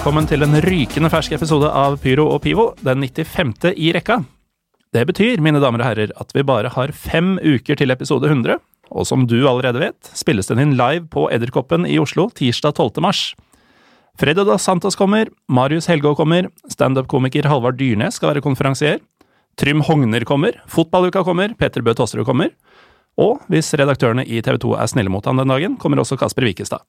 Velkommen til en rykende fersk episode av Pyro og Pivo, den 95. i rekka. Det betyr, mine damer og herrer, at vi bare har fem uker til episode 100, og som du allerede vet, spilles den inn live på Edderkoppen i Oslo tirsdag 12. mars. Fredo da Santos kommer, Marius Helgå kommer, standup-komiker Halvard Dyrnes skal være konferansier, Trym Hogner kommer, Fotballuka kommer, Petter Bø Tosterud kommer, og hvis redaktørene i TV 2 er snille mot han den dagen, kommer også Kasper Wikestad.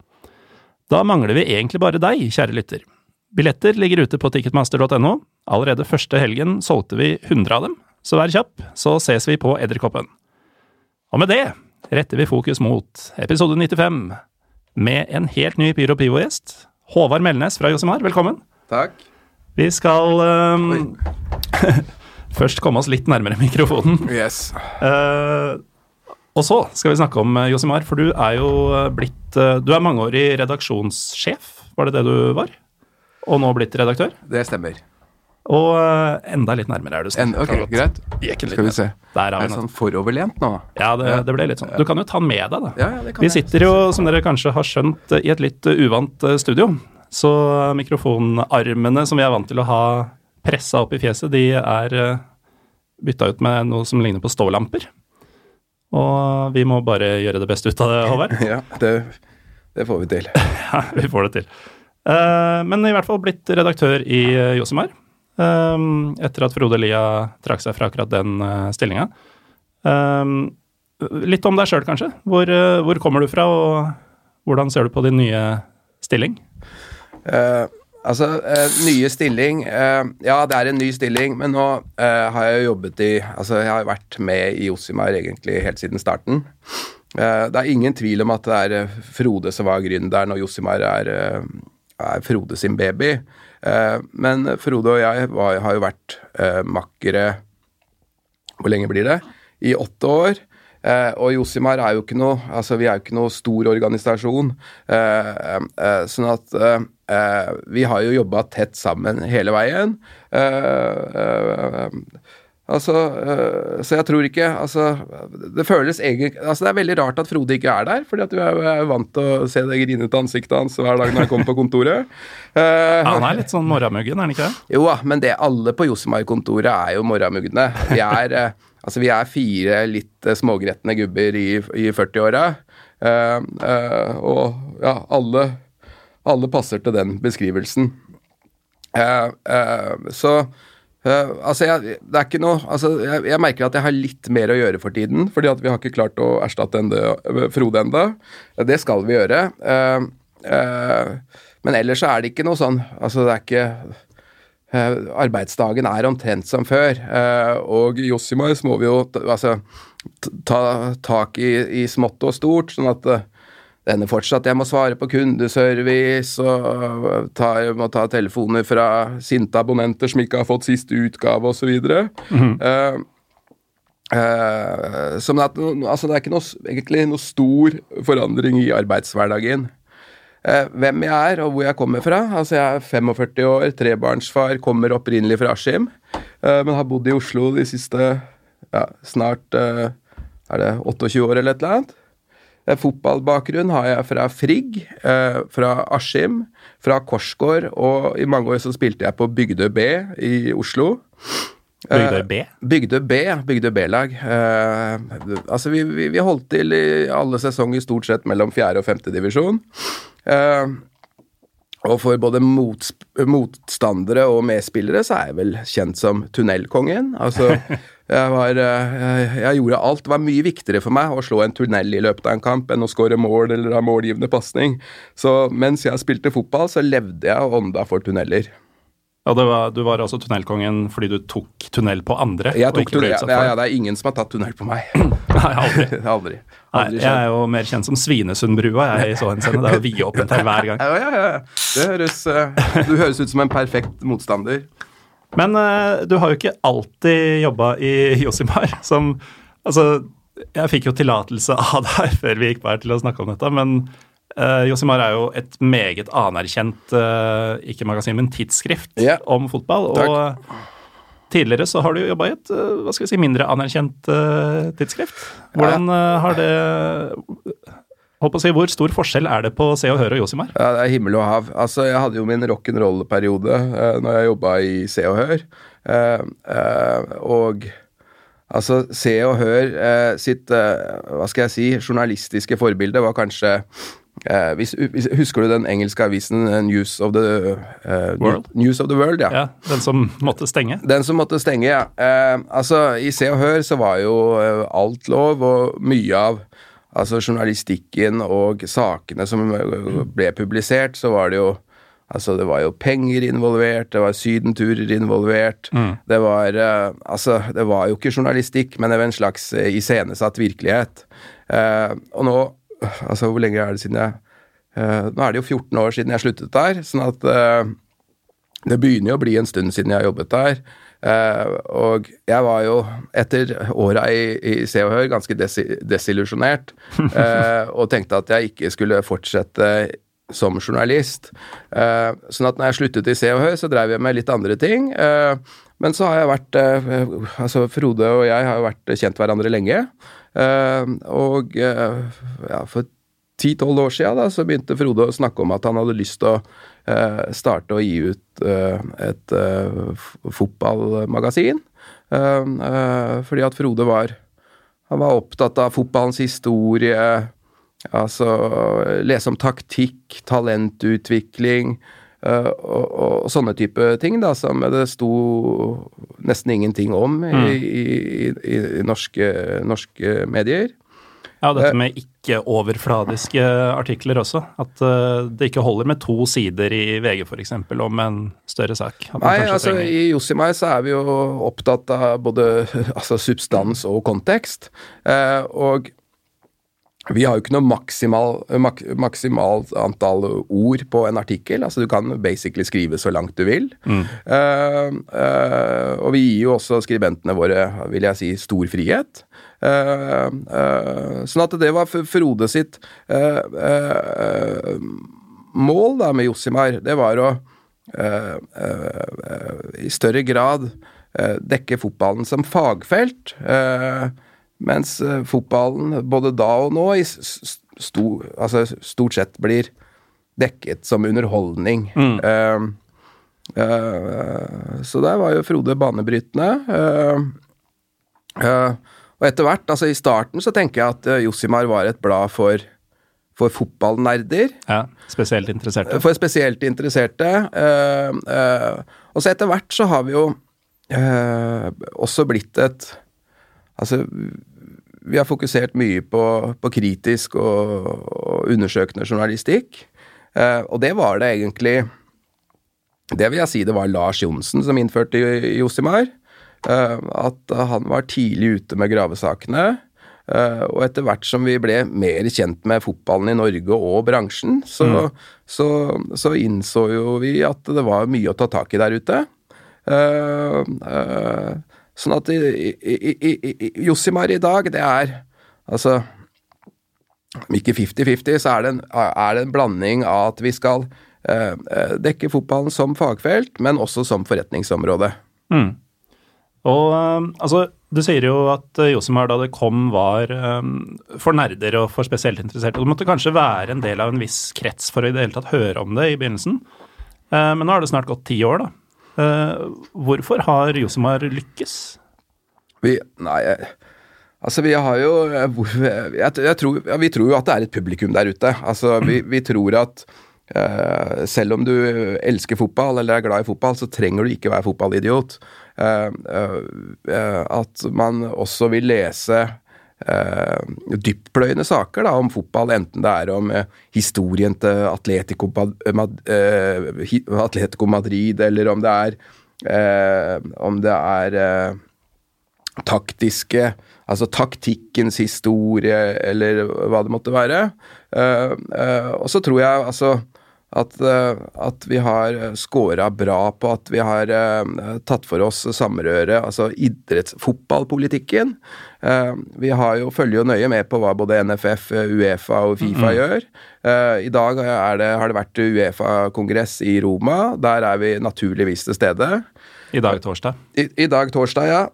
Da mangler vi egentlig bare deg, kjære lytter. Billetter ligger ute på ticketmaster.no. Allerede første helgen solgte vi 100 av dem, så vær kjapp, så ses vi på Edderkoppen. Og med det retter vi fokus mot episode 95, med en helt ny Pyro Pivo-gjest. Håvard Melnes fra Josimar, velkommen. Takk. Vi skal um, først komme oss litt nærmere mikrofonen. Yes. Uh, og så skal vi snakke om uh, Josimar, for du er jo uh, blitt Du er mangeårig redaksjonssjef, var det det du var? Og nå blitt redaktør? Det stemmer. Og uh, enda litt nærmere er du. En, ok, greit. Skal vi se. Der Er vi det sånn foroverlent nå? Ja, det, det ble litt sånn. Du kan jo ta den med deg, da. Ja, ja, det kan Vi sitter jo, som dere kanskje har skjønt, i et litt uh, uvant studio. Så mikrofonarmene som vi er vant til å ha pressa opp i fjeset, de er bytta ut med noe som ligner på stålamper. Og vi må bare gjøre det beste ut av det, Håvard. Ja, det, det får vi til. Ja, vi får det til. Eh, men i hvert fall blitt redaktør i uh, Josimar. eh, etter at Frode Lia trakk seg fra akkurat den uh, stillinga. litt om deg sjøl, kanskje. Hvor, eh, hvor kommer du fra, og hvordan ser du på din nye stilling? Uh, altså, eh, nye stilling eh, Ja, det er en ny stilling, men nå eh, har jeg jo jobbet i Altså, jeg har vært med i Josimar egentlig helt siden starten. Eh, det er ingen tvil om at det er eh, Frode som var gründeren, og Josimar er, eh, er Frode sin baby. Eh, men Frode og jeg var, har jo vært eh, makkere Hvor lenge blir det? I åtte år. Eh, og Josimar er jo ikke noe altså vi er jo ikke noe stor organisasjon. Sånn at vi har jo jobba tett sammen hele veien. Altså eh, Så jeg tror ikke Altså, det føles egentlig Altså, det er veldig rart at Frode ikke er der, fordi at du er, vant til å se det grinete ansiktet hans hver dag når han kommer på kontoret. uh, han er litt sånn morramuggen, er han ikke det? jo da, men det alle på Josemar-kontoret er jo morramugne. Vi er, eh, altså vi er fire litt smågretne gubber i, i 40-åra. uh, uh, og ja, alle, alle passer til den beskrivelsen. Så eh, altså jeg, det er ikke noe altså jeg, jeg merker at jeg har litt mer å gjøre for tiden, fordi at vi har ikke klart å erstatte enda, Frode enda. Det skal vi gjøre. Uh, uh, men ellers så er det ikke noe sånn Altså, det er ikke eh, Arbeidsdagen er omtrent som før. eh, og i Josimar må vi jo altså, ta tak i, i smått og stort, sånn at eh, denne fortsatt Jeg må svare på kundeservice og øh, ta, må ta telefoner fra sinte abonnenter som ikke har fått siste utgave, osv. Uh, uh, som at, altså det er ikke noe, egentlig noe stor forandring i arbeidshverdagen. Uh, hvem jeg er og hvor jeg kommer fra. Altså Jeg er 45 år, trebarnsfar, kommer opprinnelig fra Askim, uh, men har bodd i Oslo de siste ja, snart eh, er det 28 år eller et eller annet. Eh, Fotballbakgrunn har jeg fra Frigg, eh, fra Askim, fra Korsgård, og i mange år så spilte jeg på Bygdøy B i Oslo. Bygdøy B? Bygdøy B, Bygdøy B-lag. Eh, altså, vi, vi, vi holdt til i alle sesonger stort sett mellom fjerde og femte divisjon. Eh, og for både motstandere og medspillere så er jeg vel kjent som tunnelkongen. Altså, jeg, var, eh, jeg gjorde alt. Det var mye viktigere for meg å slå en tunnel i løpet av en kamp enn å skåre mål eller ha målgivende pasning. Så mens jeg spilte fotball, så levde jeg og ånda for tunneler. Ja, det var, du var altså tunnelkongen fordi du tok tunnel på andre? Jeg tok tunnel, ja, ja, det er ingen som har tatt tunnel på meg. Nei, aldri. Aldri. Nei, jeg er jo mer kjent som Svinesundbrua, jeg, i så henseende. Det er jo vidåpent her hver gang. Ja, ja, ja. Det høres, eh, du høres ut som en perfekt motstander. Men uh, du har jo ikke alltid jobba i Josimar. Som Altså, jeg fikk jo tillatelse av deg før vi gikk på her til å snakke om dette, men uh, Josimar er jo et meget anerkjent, uh, ikke magasin, men tidsskrift Ja. om fotball. Takk. Og tidligere så har du jobba i et eh, hva skal vi si, mindre anerkjent eh, tidsskrift. Hvordan eh, har det Holdt på å si, Hvor stor forskjell er det på Se og Hør og Josimar? Ja, Det er himmel og hav. Altså, Jeg hadde jo min rock'n'roll-periode uh, når jeg jobba i Se og Hør. Uh, uh, og altså, Se og Hør sitt hva skal jeg si, journalistiske forbilde var kanskje hvis, husker du den engelske avisen News of the World? News of the World, ja. ja. Den som måtte stenge? Den som måtte stenge, ja. Altså, I Se og Hør så var jo alt lov, og mye av altså, journalistikken og sakene som ble publisert, så var det jo Altså, det var jo penger involvert, det var sydenturer involvert. Mm. Det var Altså, det var jo ikke journalistikk, men det var en slags iscenesatt virkelighet. og nå Altså, hvor lenge er det siden jeg uh, Nå er det jo 14 år siden jeg sluttet der, sånn at uh, det begynner jo å bli en stund siden jeg har jobbet der. Uh, og jeg var jo, etter åra i, i Se og Hør, ganske desi desillusjonert. og tenkte at jeg ikke skulle fortsette som journalist. sånn at når jeg sluttet i Se og Hør, så drev jeg med litt andre ting. men så har jeg vært Altså, Frode og jeg har jo vært kjent hverandre lenge. Uh, og uh, ja, for ti-tolv år siden da, så begynte Frode å snakke om at han hadde lyst til å uh, starte å gi ut et fotballmagasin. fordi at Frode var han var opptatt av fotballens historie, altså lese om taktikk, talentutvikling, og, og, og, sånne type ting da, som det sto nesten ingenting om i, mm. i, i, i norske, norske, medier. Ja, dette med ikke-overfladiske artikler også. At uh, det ikke holder med to sider i VG f.eks. om en større sak. Nei, altså trenger... i Josimai så er vi jo opptatt av både altså, substans og kontekst. Uh, og vi har jo ikke noe maksimal, mak, maksimalt antall ord på en artikkel. altså Du kan basically skrive så langt du vil. Mm. Uh, uh, og vi gir jo også skribentene våre, vil jeg si, stor frihet. Uh, sånn at det var Frode sitt mål da med Jossimar. Det var å i større grad dekke fotballen som fagfelt. Mens fotballen, både da og nå, altså, stort sett blir dekket som underholdning. Mm. Så der var jo Frode banebrytende. Og etter hvert, altså i starten, så tenker jeg at Josimar var et blad for for fotballnerder. Ja, Spesielt interesserte. For spesielt interesserte. og så etter hvert så har vi jo også blitt et Altså, vi har fokusert mye på, på kritisk og, og, undersøkende journalistikk. Eh, og det var det egentlig Det vil jeg si det var Lars Johnsen som innførte Josimar. Eh, at han var tidlig ute med gravesakene. Eh, og etter hvert som vi ble mer kjent med fotballen i Norge og bransjen, så, mm. så, så innså jo vi at det var mye å ta tak i der ute. Sånn at i, i, i, Josimar i dag, det er altså Om ikke 50-50, så er det, en, er det, en, blanding av at vi skal eh, eh, dekke fotballen som fagfelt, men også som forretningsområde. Mm. Og eh, altså, du sier jo at eh, Josimar da det kom var um, for nerder og for spesielt interesserte. Det måtte kanskje være en del av en viss krets for å i det hele tatt høre om det i begynnelsen. Uh, men nå har det snart gått ti år, da. Uh, hvorfor har Josimar lykkes? Vi Nei, altså vi har jo jeg, jeg tror, ja, Vi tror jo at det er et publikum der ute. Altså vi, vi tror at uh, selv om du elsker fotball eller er glad i fotball, så trenger du ikke være fotballidiot. Uh, at man også vil lese uh, dyptpløyende saker da, om fotball, enten det er om uh, historien til Atletico, Mad uh, Atletico, Madrid, eller om det er om det er taktiske Altså taktikkens historie, eller hva det måtte være. og så tror jeg altså at, eh, at, vi har scora bra på at vi har uh, tatt for oss samrøret, altså idrettsfotballpolitikken. Uh, vi har jo, følger jo nøye med på hva både NFF, Uefa og Fifa mm -hmm. gjør. Uh, I dag det, har det vært Uefa-kongress i Roma. Der er vi naturligvis til stede. I dag torsdag? I, i dag torsdag, ja.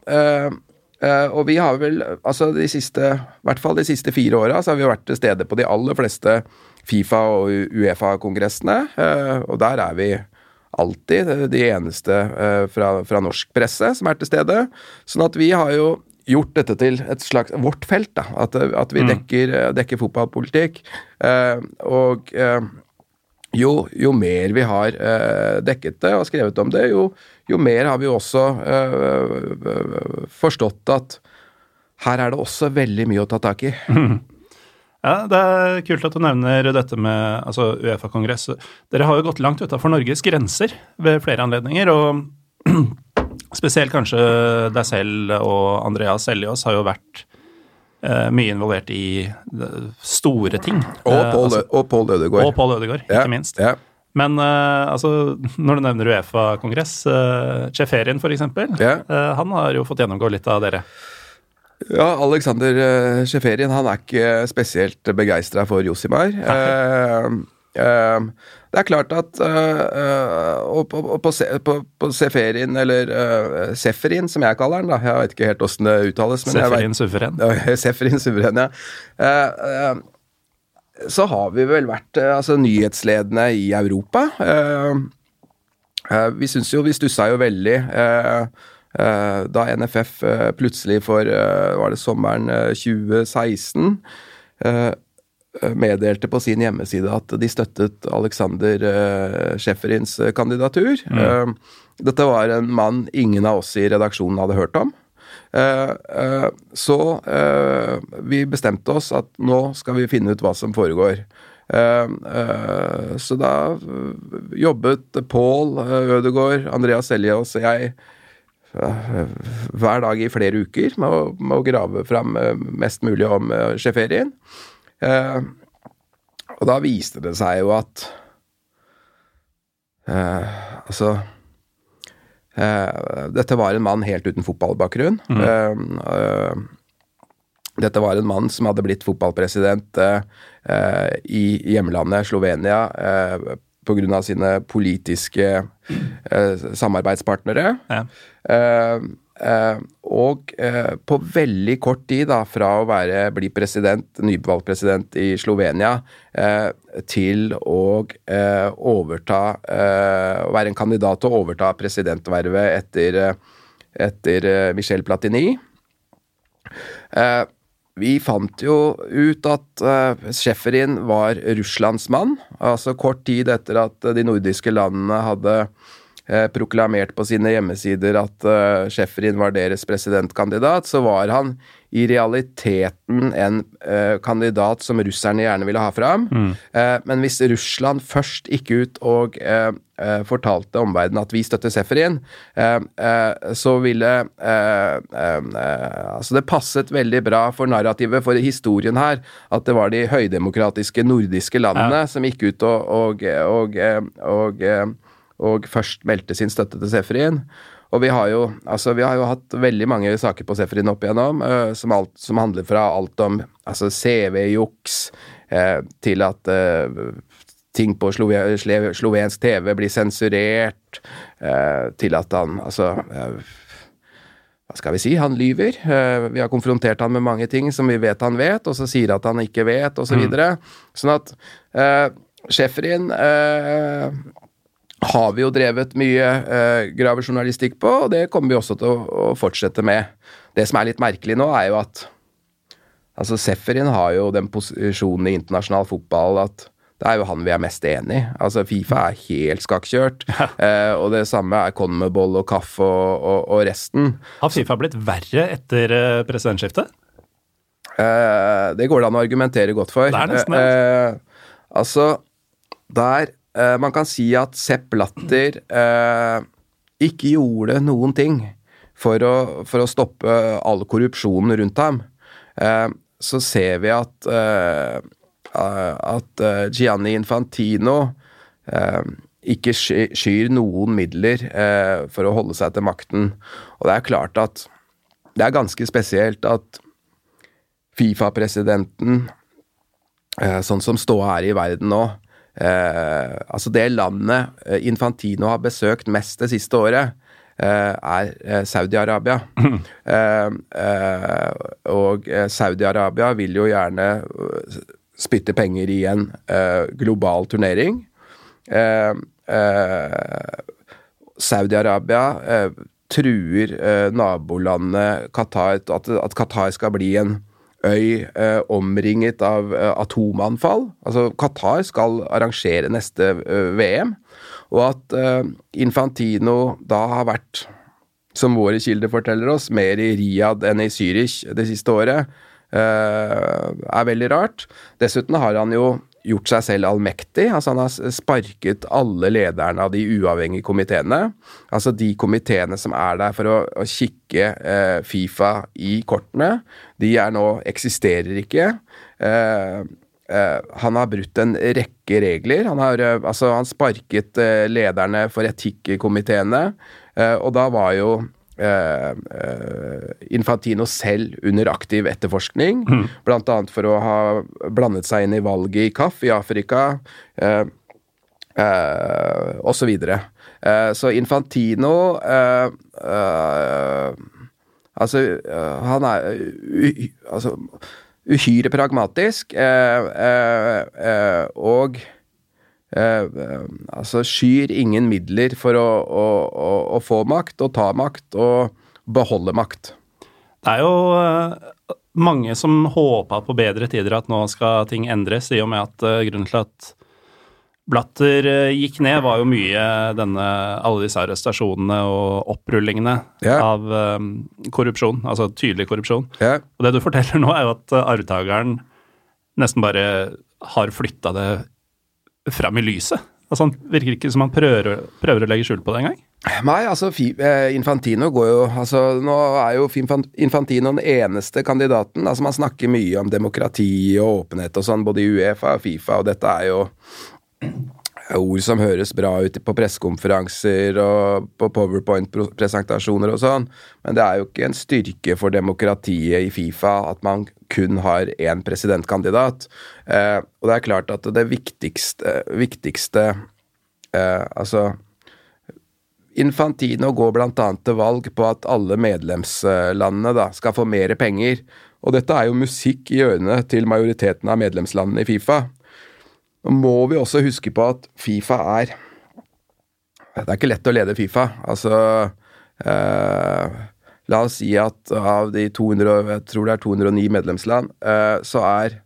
eh, og vi har vel, altså de siste, i hvert fall de siste fire åra, så har vi vært til stede på de aller fleste Fifa- og Uefa-kongressene, eh, og der er vi alltid de eneste eh, fra, fra norsk presse som er til stede. Sånn at vi har jo gjort dette til et slags vårt felt, da. At, at vi dekker, dekker fotballpolitikk. Eh, og eh, jo, jo, mer vi har eh, dekket det og skrevet om det, jo, jo mer har vi også forstått at her er det også veldig mye å ta tak i. Mm. Ja, Det er kult at du nevner dette med altså, Uefa-kongress. Dere har jo gått langt utafor Norges grenser ved flere anledninger. og spesielt kanskje deg selv og Andreas Seljås har jo vært eh, mye involvert i eh, store ting. Og eh, Pål altså, Ødegaard. Og Pål Ødegaard, ikke ja, minst. Ja. Men uh, altså, når du nevner Uefa-kongress, uh, Cheferin f.eks., yeah. uh, han har jo fått gjennomgå litt av dere. Ja, Alexander uh, Cheferin han er ikke spesielt begeistra for Josimar. Uh, uh, det er klart at uh, på, på, på, på Seferin, eller Seferin, som jeg kaller den, da. Jeg vet ikke helt åssen det uttales. Seferin suveren. Seferin suveren, ja. Så har vi vel vært altså, nyhetsledende i Europa. vi syns jo Vi stussa jo veldig da NFF plutselig for Var det sommeren 2016? Eh, meddelte på sin hjemmeside at de støttet Alexander Schäferins eh, kandidatur. Mm. Dette var en mann ingen av oss i redaksjonen hadde hørt om. Så vi bestemte oss at nå skal vi finne ut hva som foregår. så da jobbet Pål Ødegaard, Andreas Seljås og jeg hver dag i flere uker med å, med å grave fram mest mulig om Sjeferien. Eh, og da viste det seg jo at eh, Altså eh, Dette var en mann helt uten fotballbakgrunn. Mm. Eh, eh, dette var en mann som hadde blitt fotballpresident eh, i hjemlandet Slovenia eh, pga. sine politiske samarbeidspartnere. Ja. Uh, og uh, på veldig kort tid, da, fra å være, bli president, nyvalgt president i Slovenia, uh, til å overta Å være en kandidat til å overta presidentvervet etter, etter Michel Platini. Vi fant jo ut at uh, Schäferin var Russlands mann. Altså kort tid etter at de nordiske landene hadde Eh, proklamert på sine hjemmesider at uh, Schäferin var deres presidentkandidat, så var han i realiteten en uh, kandidat som russerne gjerne ville ha fram. Mm. Uh, men hvis Russland først gikk ut og fortalte omverdenen at vi støtter Seferin, så ville Altså, det passet veldig bra for narrativet, for historien her, at det var de høydemokratiske nordiske landene ja. som gikk ut og, og, og, og først meldte sin støtte til Sefrin. Og vi har jo, altså, vi har jo hatt veldig mange saker på Sefrin opp igjennom, uh, som, alt, som, handler fra alt om altså CV-juks uh, til at uh, ting på slovensk TV blir sensurert, til at han altså hva skal vi si, han lyver. vi har konfrontert han med mange ting som vi vet han vet, og så sier at han ikke vet, osv. Så mm. Sånn at uh, Schäferin har vi jo drevet mye eh, gravejournalistikk på, og det kommer vi også til å, å, fortsette med. Det som er litt merkelig nå, er jo at altså Seferin har jo den posisjonen i internasjonal fotball at det er jo han vi er mest enig i. Altså, Fifa er helt skakkjørt. Ja. Eh, og det samme er Conmebol og Kaffe og, og, og, resten. Har Fifa blitt verre etter eh, presidentskiftet? Eh, det går det an å argumentere godt for. Det er nesten det. Eh, altså, der Uh, man kan si at Sepp Latter uh, ikke gjorde noen ting for å, for å stoppe all korrupsjonen rundt ham. Uh, så ser vi at, at Gianni Infantino ikke skyr noen midler for å holde seg til makten. Og det er klart at det er ganske spesielt at Fifa-presidenten, sånn som ståa er i verden nå, Eh, altså det landet eh, Infantino har besøkt mest det siste året, er Saudi-Arabia. og Saudi-Arabia vil jo gjerne spytte penger i en global turnering. Saudi-Arabia truer nabolandet Qatar, at, at Qatar skal bli en øy eh, omringet av eh, atomanfall. Altså, Qatar skal arrangere neste eh, VM, og at eh, Infantino da har vært, som våre kilder forteller oss, mer i Riyadh enn i Zürich det siste året, eh, er veldig rart. Dessuten har han jo gjort seg selv allmektig. Altså han har sparket alle lederne av de uavhengige komiteene. Altså de komiteene som er der for å, å kikke eh, Fifa i kortene. De er nå eksisterer ikke. Eh, eh, han har brutt en rekke regler. Han har eh, altså han sparket eh, lederne for etikkomiteene, og da var jo Infantino selv under aktiv etterforskning, mm. bl.a. for å ha blandet seg inn i valget i KAF i Afrika, uh, osv. Så, videre. så Infantino Altså, han er altså, uhyre pragmatisk, og Eh, eh, altså skyr ingen midler for å, å, å, å, få makt og ta makt og beholde makt. Det er jo eh, mange som håpa på bedre tider, at nå skal ting endres, i og med at uh, grunnen til at Blatter uh, gikk ned, var jo mye denne, alle disse arrestasjonene og opprullingene yeah. av um, korrupsjon, altså tydelig korrupsjon. Yeah. Og det du forteller nå, er jo at arvtakeren nesten bare har flytta det fram i lyset. Altså, Han virker ikke som han prøver, prøver å legge skjul på det engang. Nei, altså eh, Infantino går jo altså Nå er jo Infantino den eneste kandidaten. altså Man snakker mye om demokrati og åpenhet og sånn, både i Uefa og Fifa, og dette er jo ord som høres bra ut på pressekonferanser og på powerpoint-presentasjoner og sånn, men det er jo ikke en styrke for demokratiet i Fifa at man kun har én presidentkandidat. Eh, og det er klart at det viktigste, viktigste eh, Altså Infantino går bl.a. til valg på at alle medlemslandene da, skal få mer penger. Og dette er jo musikk i ørene til majoriteten av medlemslandene i Fifa. Må vi også huske på at Fifa er Det er ikke lett å lede Fifa. Altså eh, La oss si at av de 200, jeg tror det er 209 medlemsland, eh, så er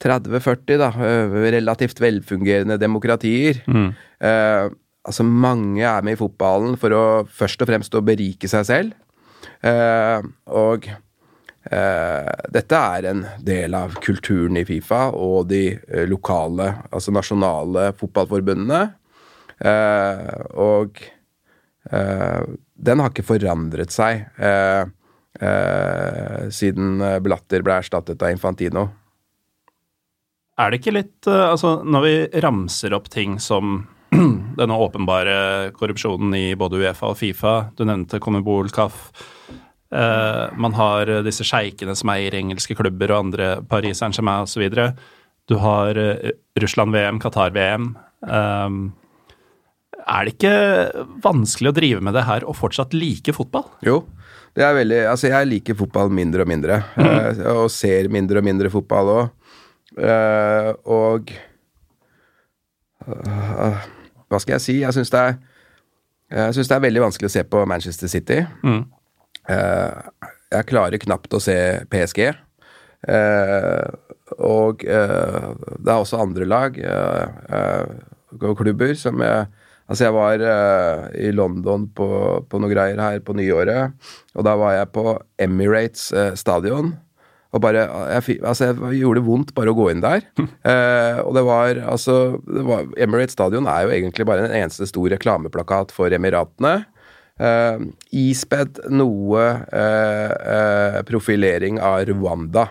30-40 da, eh, relativt velfungerende demokratier. Mm. Eh, altså mange er med i fotballen for å først og fremst å berike seg selv. Eh, og dette er en del av kulturen i Fifa og de eh, lokale, altså nasjonale fotballforbundene. og den har ikke forandret seg eh, eh, siden Blatter ble erstattet av Infantino. Er det ikke litt eh, Altså, når vi ramser opp ting som denne åpenbare korrupsjonen i både Uefa og Fifa, du nevnte Comebol, CAF eh, Man har disse sjeikene som eier engelske klubber og andre, Paris Saint-Germain osv. Du har uh, Russland-VM, Qatar-VM. Um, er det ikke vanskelig å drive med det her og fortsatt like fotball? Jo, det er veldig Altså, jeg liker fotball mindre og mindre. Mm. Uh, og ser mindre og mindre fotball òg. Uh, eh, og uh, Hva skal jeg si? Jeg syns det, det, er veldig vanskelig å se på Manchester City. Mm. Jeg klarer knapt å se PSG. og det er også andre lag og klubber som jeg Altså, jeg var uh, i London på, på noe greier her på nyåret, og da var jeg på Emirates uh, stadion. Og bare jeg, Altså, jeg gjorde det vondt bare å gå inn der. Uh, og det var altså det var, Emirates stadion er jo egentlig bare en eneste stor reklameplakat for Emiratene. Uh, ispedd noe profilering av Rwanda.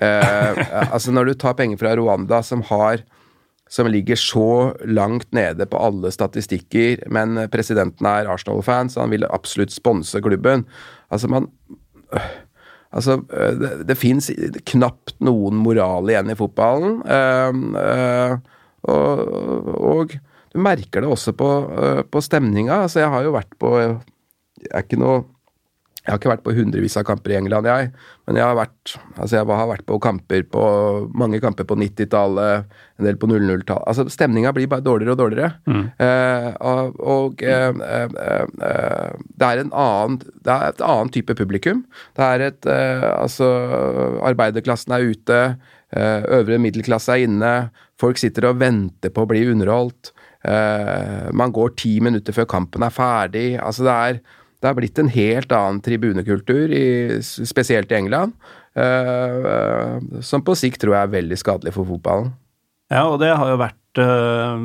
altså, når du tar penger fra Rwanda, som har som ligger så langt nede på alle statistikker, men presidenten er Arsenal-fan, så han vil absolutt sponse klubben. Altså, man Altså, det, det fins knapt noen moral igjen i fotballen. Uh, uh, og, og, du merker det også på, uh, på stemninga. Altså, jeg har jo vært på jeg er ikke noe jeg har ikke vært på hundrevis av kamper i England, jeg. Men jeg har vært, altså jeg har vært på kamper på mange kamper på 90-tallet, en del på 00-tallet. Altså, Stemninga blir bare dårligere og dårligere. Mm. Eh, og, og eh, eh, eh, det er en annen Det er et annet type publikum. Det er et eh, Altså, arbeiderklassen er ute, eh, øvre middelklasse er inne. Folk sitter og venter på å bli underholdt. Man går ti minutter før kampen er ferdig. Altså, det er det har blitt en helt annen tribunekultur, i, spesielt i England, uh, som på sikt tror jeg er veldig skadelig for fotballen. Ja, og det har jo vært uh,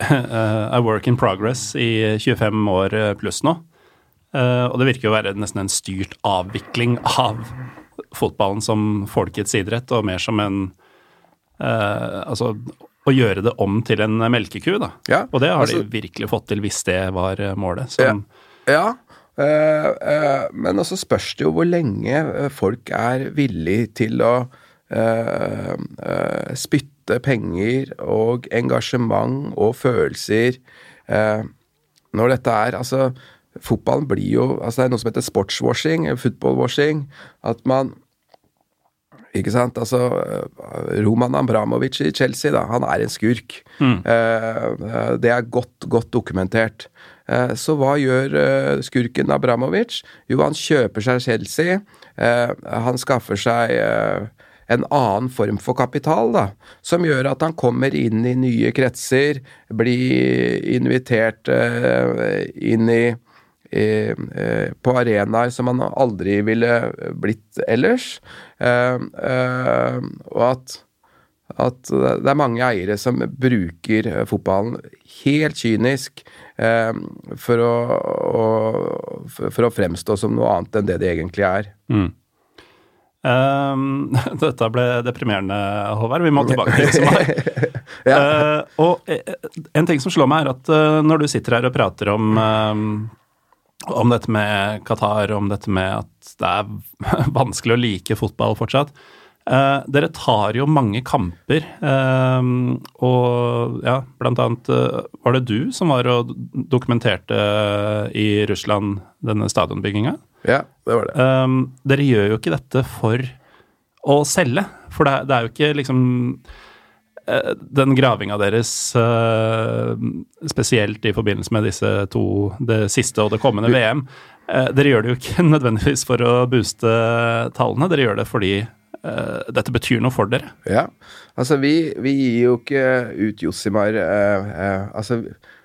a work in progress i 25 år pluss nå. Uh, og det virker jo å være nesten en styrt avvikling av fotballen som folkets idrett, og mer som en Altså å gjøre det om til en melkeku, da. Ja, og det har altså, de virkelig fått til, hvis det var eh, målet. Så, ja, ja. Uh, uh, men også spørs det jo hvor lenge folk er villig til å uh, spytte penger og engasjement og følelser når dette er Altså, fotballen blir jo altså Det er noe som heter sportswashing, footballwashing. At man ikke sant? Altså, Roman Abramovic i Chelsea, da, han er en skurk. Mm. Eh, det er godt, godt dokumentert. Eh, så hva gjør eh, skurken Abramovic? Jo, han kjøper seg Chelsea. Eh, han skaffer seg eh, en annen form for kapital, da, som gjør at han kommer inn i nye kretser, blir invitert eh, inn i Eh, på arenaer som man aldri ville blitt ellers. Eh, eh, og at, at det er mange eiere som bruker fotballen helt kynisk for å, å, for å fremstå som noe annet enn det de egentlig er. Mm. Um, dette ble deprimerende, Håvard. Vi må tilbake til det som er. ja. uh, og en ting som slår meg, er at uh, når du sitter her og prater om uh, om dette med Qatar, om dette med at det er vanskelig å like fotball fortsatt. Eh, dere tar jo mange kamper, eh, og ja, blant annet eh, var det du som var og dokumenterte i Russland denne stadionbygginga? Ja, det var det. Eh, dere gjør jo ikke dette for å selge, for det, det er jo ikke liksom Eh, den gravinga deres, eh, spesielt i forbindelse med disse to, det siste og det kommende VM eh, Dere gjør det jo ikke nødvendigvis for å booste tallene, dere gjør det fordi dette betyr noe for dere. Ja, altså vi, vi gir jo ikke ut Jossimar eh, eh, Altså,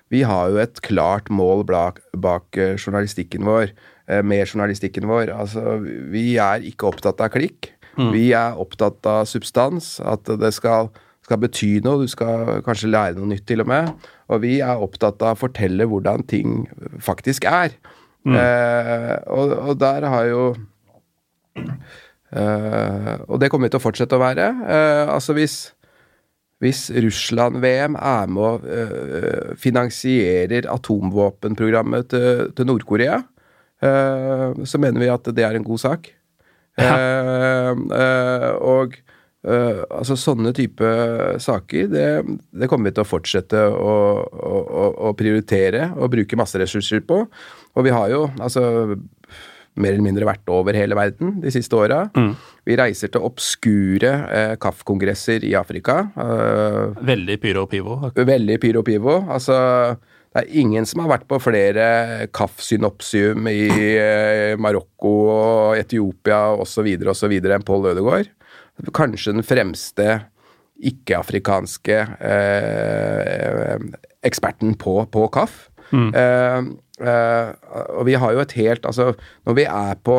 vi har jo et klart mål bak, bak journalistikken vår, eh, med journalistikken vår. Altså, vi er ikke opptatt av klikk. Mm. Vi er opptatt av substans. At det skal skal bety noe, du skal kanskje lære noe nytt til og med. Og vi er opptatt av å fortelle hvordan ting faktisk er. Mm. Eh, og, og, der har jo eh, Og det kommer vi til å fortsette å være. Eh, altså hvis, hvis Russland-VM er med og øh, finansierer atomvåpenprogrammet til, til Nord-Korea, øh, så mener vi at det er en god sak. Ja. Eh, og Uh, altså Sånne type saker, det, det, kommer vi til å fortsette å, å, å, prioritere og bruke masse ressurser på. Og vi har jo altså mer eller mindre vært over hele verden de siste åra. Mm. Vi reiser til obskure eh, KAF-kongresser i Afrika. Uh, veldig pyro og pivo. Veldig pyro og pivo. Altså det er ingen som har vært på flere KAF-synopsium i eh, Marokko og Etiopia osv. osv. enn Pål Ødegaard kanskje den fremste ikke-afrikanske eh, eksperten på, på KAF. Mm. Eh, eh, og vi har jo et helt Altså, når vi er på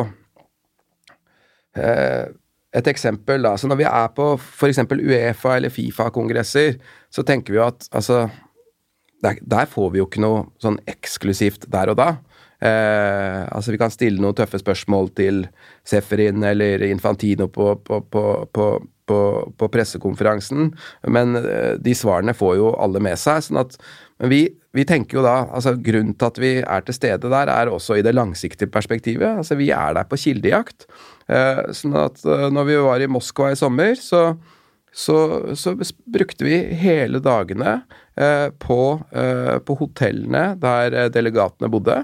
eh, Et eksempel, da. Så når vi er på f.eks. Uefa eller Fifa-kongresser, så tenker vi jo at altså der, der, får vi jo ikke noe sånn eksklusivt der og da. Eh, altså Vi kan stille noen tøffe spørsmål til Seferin eller Infantino på, på, på, på pressekonferansen, men eh, de svarene får jo alle med seg. sånn at men vi, vi, tenker jo da altså Grunnen til at vi er til stede der, er også i det langsiktige perspektivet. altså Vi er der på kildejakt. Eh, sånn at eh, når vi var i Moskva i sommer, så, så, så brukte vi hele dagene eh, på, eh, på hotellene der delegatene bodde.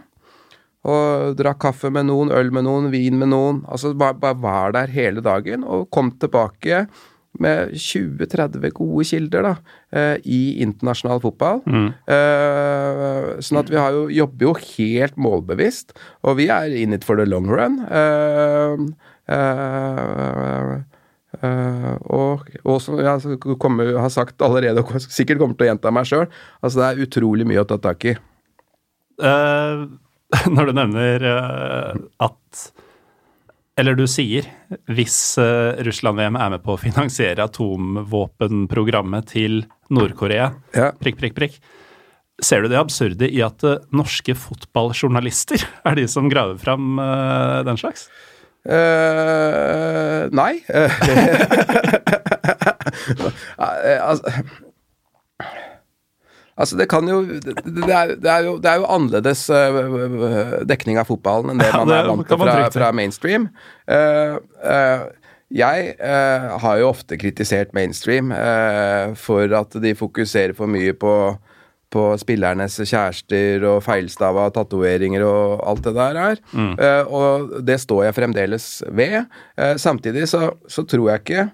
Og drakk kaffe med noen, øl med noen, vin med noen. Altså bare, bare var der hele dagen og kom tilbake med 20-30 gode kilder da, eh, i internasjonal fotball. Mm. Eh, sånn at vi har jo, jobber jo helt målbevisst, og vi er in it for the long run. Eh, og, og som jeg altså, kommer, har sagt allerede, og sikkert kommer til å gjenta meg sjøl, altså det er utrolig mye å ta tak i. Eh, når du nevner eh, at Eller du sier hvis eh, Russland-VM er med på å finansiere atomvåpenprogrammet til Nord-Korea, Ja. prikk, prikk, prikk. Ser du det absurde i at eh, norske fotballjournalister er de som graver fram den slags? Uh, nei. Altså, altså, det kan jo det, det, er, det, er jo det er jo annerledes eh, dekning av fotballen enn det man er vant til fra, fra mainstream. Uh, uh, jeg eh, har jo ofte kritisert mainstream eh, for at de fokuserer for mye på på spillernes kjærester og feilstava tatoveringer og alt det der er. Eh, og det står jeg fremdeles ved. Eh, samtidig så, så tror jeg ikke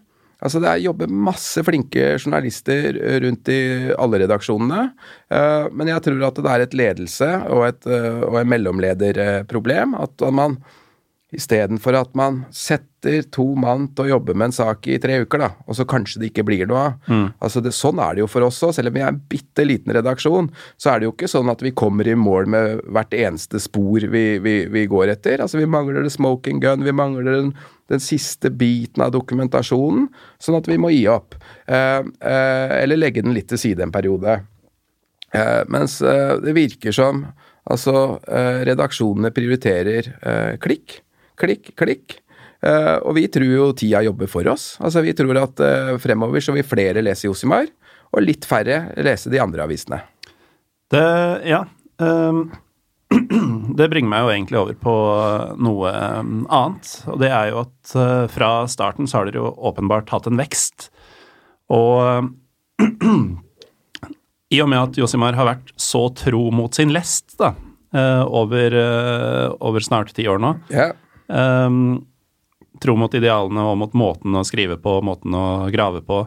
Altså Det er jobber masse flinke journalister rundt i alle redaksjonene. eh, men jeg tror at det er et ledelse og, et, eh, og et mellomlederproblem. At man istedenfor at man setter to mann til å jobbe med en sak i tre uker, da, og så kanskje det ikke blir noe av. Altså det, sånn er det jo for oss òg. Selv om vi er en bitte liten redaksjon, så er det jo ikke sånn at vi kommer i mål med hvert eneste spor vi, vi, vi går etter. Altså Vi mangler en smoking gun, vi mangler den, den siste biten av dokumentasjonen, sånn at vi må gi opp. Eh, eh, eller legge den litt til side en periode. Eh, mens det virker som altså redaksjonene prioriterer klikk, klikk, klikk. Og vi tror jo tida jobber for oss. Altså Vi tror at fremover så vil flere lese Josimar, og litt færre lese de andre avisene. Det, ja. ehm, det bringer meg jo egentlig over på noe ehm, annet. Og det er jo at eh, fra starten så har dere jo åpenbart hatt en vekst. Og i og med at Josimar har vært så tro mot sin lest da, eh, over, eh, over snart ti år nå, yeah. um, tro mot idealene og mot måten å skrive på, måten å grave på.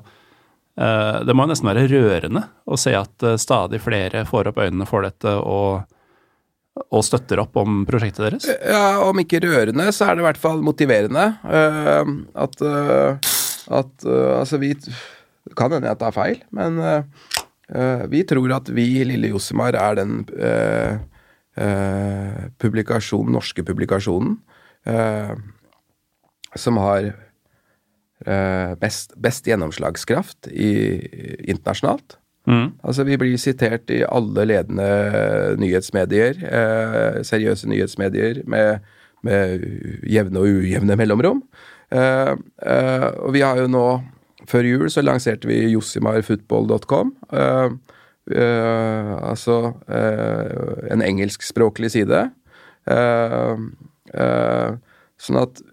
Uh, det må jo nesten være rørende å se at eh, stadig flere får opp øynene for dette og, og støtter opp om prosjektet deres. Ja, om ikke rørende, så er det i hvert fall motiverende. Uh, at uh, at uh, Altså, vi Det kan hende jeg tar feil, men vi tror at vi, Lille Josimar, er den publikasjonen, norske publikasjonen som har best, best gjennomslagskraft i, internasjonalt. Mm. Altså, vi blir sitert i alle ledende nyhetsmedier, eh, seriøse nyhetsmedier, med, med jevne og ujevne mellomrom. Eh, eh, og vi har jo nå, før jul, så lanserte vi josimarfootball.com. Eh, eh, altså eh, en engelskspråklig side. Sånn at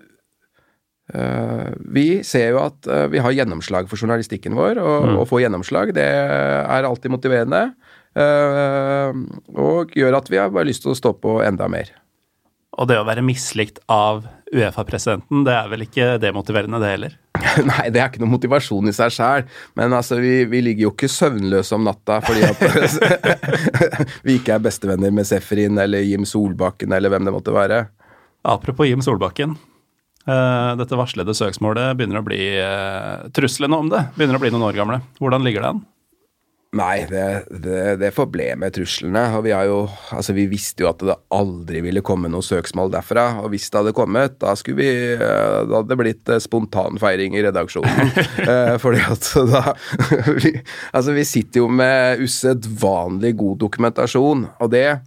vi ser jo at eh, vi har gjennomslag for journalistikken vår, og å få gjennomslag det er alltid motiverende. eh, og gjør at vi har bare lyst til å stå på enda mer. Og det å være mislikt av Uefa-presidenten, det er vel ikke demotiverende, det heller? Nei, det er ikke noe motivasjon i seg sjæl, men altså, vi, vi ligger jo ikke søvnløse om natta fordi at vi ikke er bestevenner med Sefrin eller Jim Solbakken eller hvem det måtte være. Apropos Jim Solbakken. Eh, dette varslede søksmålet begynner å bli uh, Truslene om det begynner å bli noen år gamle. Hvordan ligger det an? Nei, det, det, det forble med truslene. Og vi har jo Altså, vi visste jo at det aldri ville komme noe søksmål derfra. Og hvis det hadde kommet, da vi eh, Da hadde det blitt eh, spontanfeiring i redaksjonen. eh, fordi at da vi, Altså, vi sitter jo med usedvanlig god dokumentasjon, og det eh,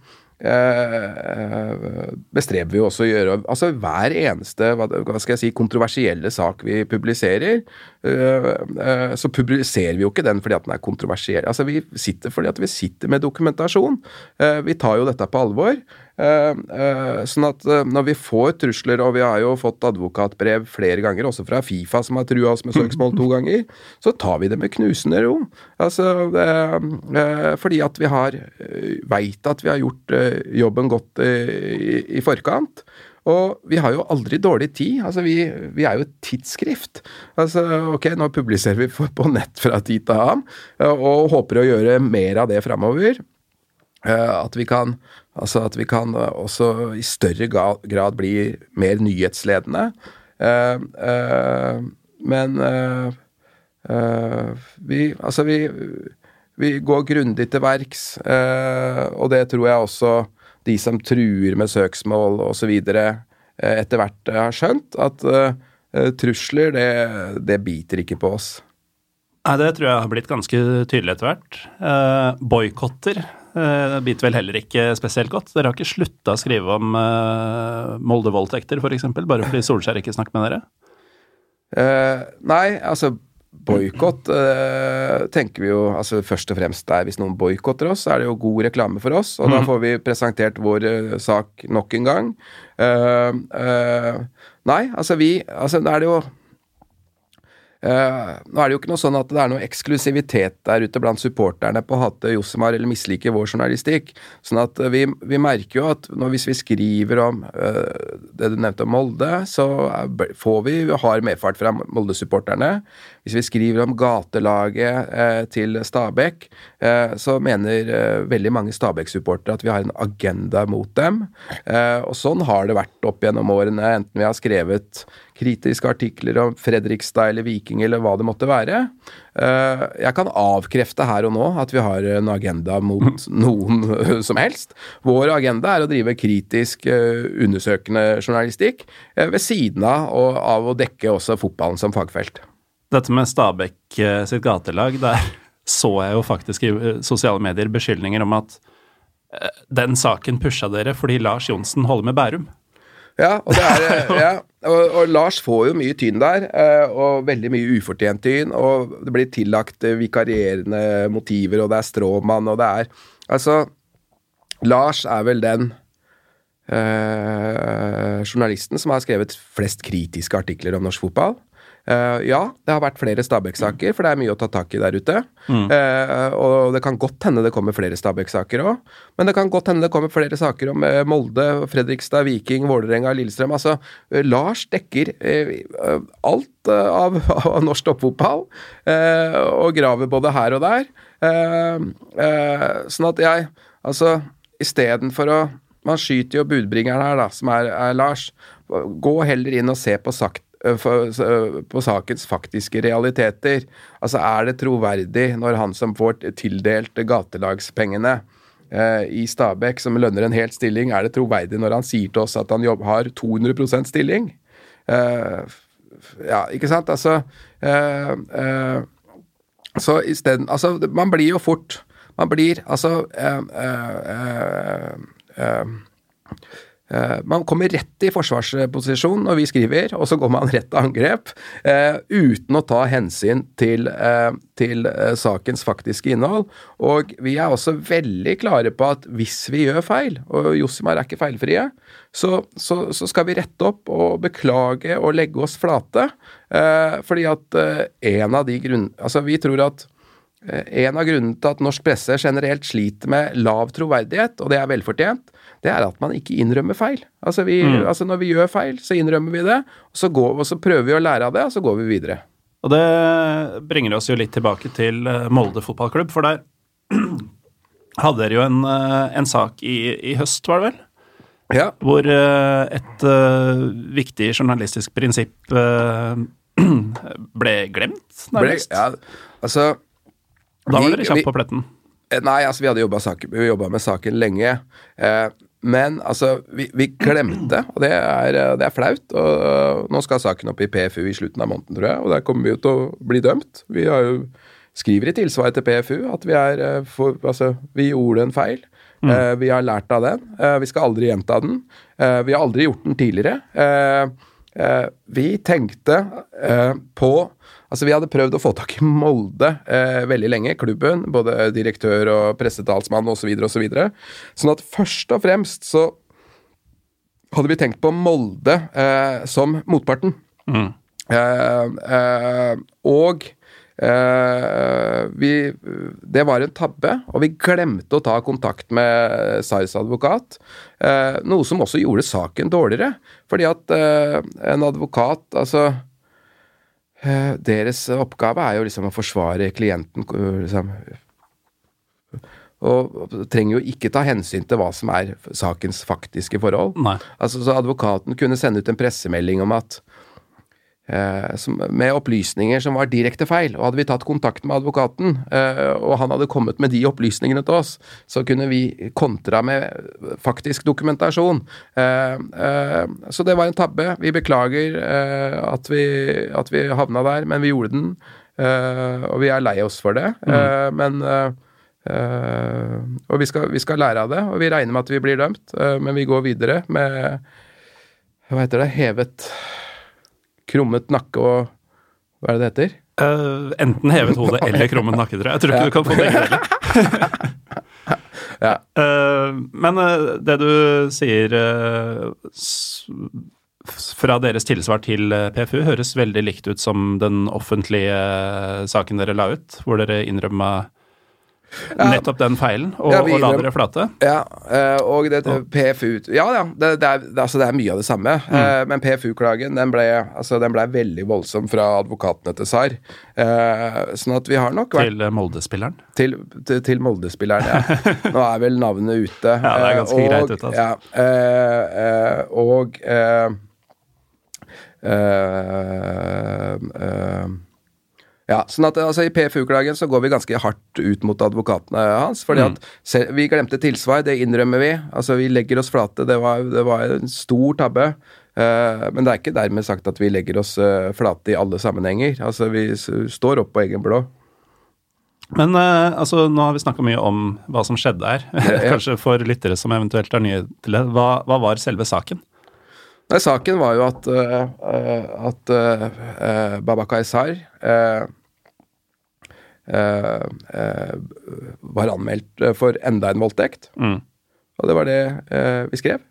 bestreber vi oss å gjøre. Altså Hver eneste hva, skal jeg si, kontroversielle sak vi publiserer, eh, eh, så publiserer vi jo ikke den fordi at den er kontroversiell. Altså Vi sitter fordi at vi sitter med dokumentasjon. Eh, vi tar jo dette på alvor. Uh, uh, sånn at uh, når vi får trusler, og vi har jo fått advokatbrev flere ganger, også fra Fifa som har trua oss med søksmål to ganger, så tar vi det med knusende ro. Altså, fordi at vi har veit at vi har gjort jobben godt i, i forkant. Og vi har jo aldri dårlig tid. Altså, vi, vi er jo et tidsskrift. Altså, ok, nå publiserer vi på nett fra tid til annen, og håper å gjøre mer av det framover. Eh, at vi kan Altså at vi kan også i større grad bli mer nyhetsledende. Uh, uh, men uh, vi Altså, vi, vi går grundig til verks, og det tror jeg også de som truer med søksmål osv. Eh, etter hvert har skjønt at trusler, det, det, biter ikke på oss. Nei, Det tror jeg har blitt ganske tydelig etter hvert. Uh, Boikotter uh, biter vel heller ikke spesielt godt. Dere har ikke slutta å skrive om uh, Molde-voldtekter, f.eks., bare fordi Solskjær ikke snakker med dere? Uh, nei, altså Boikott uh, tenker vi jo altså først og fremst der hvis noen boikotter oss, så er det jo god reklame for oss, og mm. da får vi presentert vår uh, sak nok en gang. Nei, altså vi Altså, da er det jo Uh, nå er det jo ikke noe sånn at det er noe eksklusivitet der ute blant supporterne på å hate Josemar eller mislike vår journalistikk. Sånn at vi, vi merker jo at når, hvis vi skriver om uh, det du nevnte om Molde, så får vi har medfart fra Molde-supporterne. Hvis vi skriver om gatelaget uh, til Stabæk, så mener veldig mange Stabæk-supportere at vi har en agenda mot dem. og sånn har det vært opp gjennom årene, enten vi har skrevet kritiske artikler om Fredrikstad eller Viking eller hva det måtte være. Eh, jeg kan avkrefte her og nå at vi har en agenda mot noen som helst. Vår agenda er å drive kritisk eh, undersøkende journalistikk eh, ved siden av, av å dekke også fotballen som fagfelt. Dette med Stabæk sitt gatelag, der så jeg jo faktisk i sosiale medier beskyldninger om at den saken pusha dere fordi Lars Johnsen holder med Bærum. Ja, og, er, eh, ja, og, og, Lars får jo mye tynn der, eh, og veldig mye ufortjent tynn. Og det blir tillagt eh, vikarierende motiver, og det er stråmann, og det er Altså, Lars er vel den eh, journalisten som har skrevet flest kritiske artikler om norsk fotball. Uh, ja, det har vært flere Stabæk-saker, for det er mye å ta tak i der ute. Mm. Uh, og det kan godt hende det kommer flere Stabæk-saker òg. Men det kan godt hende det kommer flere saker om uh, Molde, Fredrikstad, Viking, Vålerenga, Lillestrøm. Altså, Lars dekker alt av, av, norsk toppfotball, og graver både her og der. sånn at jeg Altså, istedenfor å Man skyter jo budbringeren her, da, som er, er Lars. Gå heller inn og se på sakt eh, på sakens faktiske realiteter. Altså, er det troverdig når han som får tildelt gatelagspengene eh, i Stabæk, som lønner en helt stilling, er det troverdig når han sier til oss at han jobb, har 200% stilling? Eh, ja, ikke sant? Altså eh, eh, Så isteden Altså, man blir jo fort Man blir altså man kommer rett i forsvarsposisjon når vi skriver, og så går man rett til angrep uh, uten å ta hensyn til, uh, til sakens faktiske innhold. Og vi er også veldig klare på at hvis vi gjør feil, og Josimar er ikke feilfrie, så, så, så, skal vi rette opp og beklage og legge oss flate. fordi at en av de grunn... Altså, vi tror at en av grunnene til at norsk presse generelt sliter med lav troverdighet, og det er velfortjent, det er at man ikke innrømmer feil. Altså, vi, mm. altså Når vi gjør feil, så innrømmer vi det, og så, går, og så, prøver vi å lære av det, og så går vi videre. Og det bringer oss jo litt tilbake til eh, Molde fotballklubb, for der hadde dere jo en, eh, en sak i, i, høst, var det vel? Ja. Hvor eh, et viktig journalistisk prinsipp ble glemt, nærmest. Ble, ja, altså Da var dere kjappe på pletten. Nei, altså vi hadde jobba med saken lenge. Eh, men altså, vi, vi, glemte, og det er, det er flaut. og Nå skal saken opp i PFU i slutten av måneden, tror jeg, og der kommer vi jo til å bli dømt. Vi har jo, skriver i tilsvaret til PFU at vi er eh, for, Altså, vi gjorde en feil. Mm. Uh, vi har lært av den. Uh, vi skal aldri gjenta den. Uh, vi har aldri gjort den tidligere. Eh, vi tenkte på Altså, Vi hadde prøvd å få tak i Molde eh, veldig lenge, klubben. Både direktør og pressetalsmann osv. osv. Så videre, og så videre. sånn at først og fremst så hadde vi tenkt på Molde eh, som motparten. Mm. Eh, eh, og eh, vi Det var en tabbe, og vi glemte å ta kontakt med SARs advokat. Eh, noe som også gjorde saken dårligere. Fordi at en advokat Altså Deres oppgave er jo liksom å forsvare klienten. Liksom, og trenger jo ikke ta hensyn til hva som er sakens faktiske forhold. Nei. Altså, så advokaten kunne sende ut en pressemelding om at eh, som, Med opplysninger som var direkte feil. Og hadde vi tatt kontakt med advokaten, eh, og han hadde kommet med de opplysningene til oss, så kunne vi kontra med faktisk dokumentasjon. Eh, eh, så det var en tabbe. Vi beklager eh, at, vi, at vi havna der, men vi gjorde den. Eh, og vi er lei oss for det. Eh, men eh, eh, og vi skal, vi skal lære av det, og vi regner med at vi blir dømt, eh, men vi går videre med Hva heter det? Hevet Krummet nakke og Hva er det det heter? Uh, enten hevet hode eller krummet nakke, tror jeg. Jeg tror ikke du kan få begge deler. Ja. uh, men uh, det du sier fra deres tilsvar til PFU, høres veldig likt ut som den offentlige saken dere la ut, hvor dere innrømma nettopp den feilen og, Ja, og la dere flate. Ja, eh, og det, PFU Ja, ja, det, det, er, det, altså det er mye av det samme. Mm. Eh, Men PFU-klagen den ble, altså den ble veldig voldsom fra advokatene til SAR. Eh, Sånn at vi har nok vært Til Molde-spilleren. til, til, til Molde-spilleren, ja. Nå er vel navnet ute. Ja, det er ganske og, greit ute, altså. Ja, og Uh, uh, ja, sånn at altså I PFU-klagen så går vi ganske hardt ut mot advokatene hans. fordi Mm. at Vi glemte tilsvar, det innrømmer vi. Altså Vi legger oss flate. Det var, det var en stor tabbe. Uh, men det er ikke dermed sagt at vi legger oss uh, flate i alle sammenhenger. Altså Vi står opp på egen blå. Men uh, altså, nå har vi snakka mye om hva som skjedde her. ja. Kanskje for lyttere som eventuelt er nye til det. Hva, hva var selve saken? Nei, Saken var jo at, uh, at uh, uh, Babakar Sar uh, uh, var anmeldt for enda en voldtekt. Mm. Og det var det vi skrev.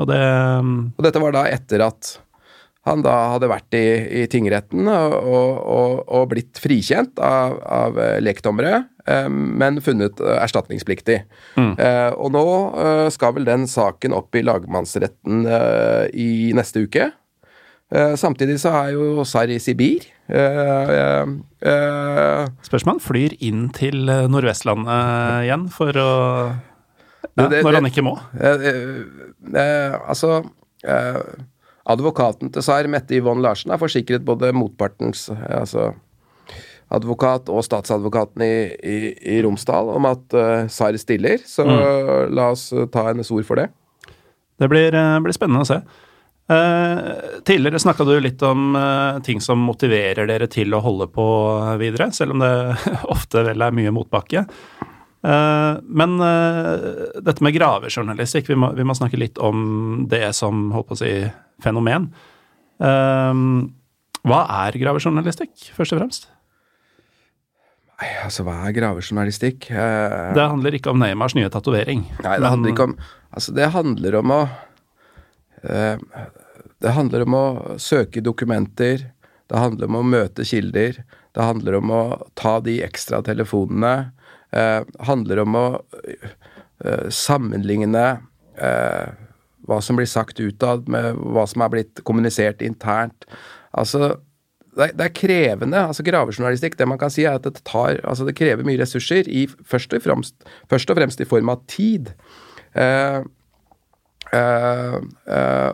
Og det um... Og dette var da etter at han da hadde vært i, i tingretten og, og, og, blitt frikjent av, av eh, lekdommere, eh, men funnet eh, erstatningspliktig. Mm. Eh, og nå eh, skal vel den saken opp i lagmannsretten eh, i neste uke. Eh, samtidig så er jo Sar i Sibir. Eh, eh, eh, Spørs om han flyr inn til eh, Nordvestlandet igjen for å ja, Det- Når det- han ikke må. Eh, eh, eh, altså eh, Advokaten til SAR, Mette Yvonne Larsen, har forsikret både motpartens eh, altså advokat og statsadvokaten i, i, i Romsdal om at uh, SAR stiller. Så la oss eh, ta hennes ord for det. Det blir, eh, blir spennende å se. Uh, tidligere snakka du litt om uh, ting som motiverer dere til å holde på videre, selv om det ofte vel er mye motbakke. Uh, men eh, dette med gravejournalistikk, vi må, vi må snakke litt om det som holdt på å si fenomen. Eh, hva er gravejournalistikk, først og fremst? Altså, hva er gravejournalistikk? Eh, Det handler ikke om Neymars nye tatovering. Nei, det handler ikke om Altså, det handler om å eh, Det handler om å søke dokumenter. Det handler om å møte kilder. Det handler om å ta de ekstra telefonene. Eh, handler om å eh, sammenligne eh, hva som blir sagt utad, med hva som er blitt kommunisert internt. Altså, det er, krevende. altså Gravejournalistikk det man kan si er at det tar, altså det krever mye ressurser, i, først, og fremst, først og fremst i form av tid. Eh, eh, eh,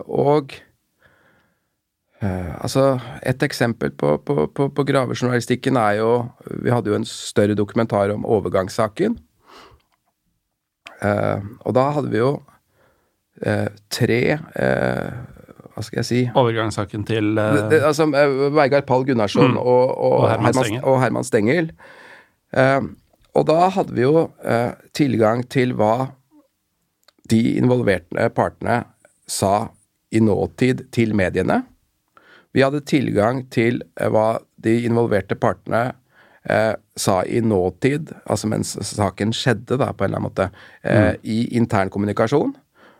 eh, altså Et eksempel på, på, på, på gravejournalistikken er jo Vi hadde jo en større dokumentar om overgangssaken. Eh, og da hadde vi jo eh, tre Hva skal jeg si Overgangssaken til uh, det, altså, Veigard Vegard Pall Gunnarsson Mm. og, og, Og Herman Stengel. og Herman Stengel. Uh, og da hadde vi jo uh, tilgang til hva de involverte partene sa i nåtid til mediene. Vi hadde tilgang til eh, hva de involverte partene eh, sa i nåtid, altså mens saken skjedde, da, på en eller annen måte, eh, i intern kommunikasjon.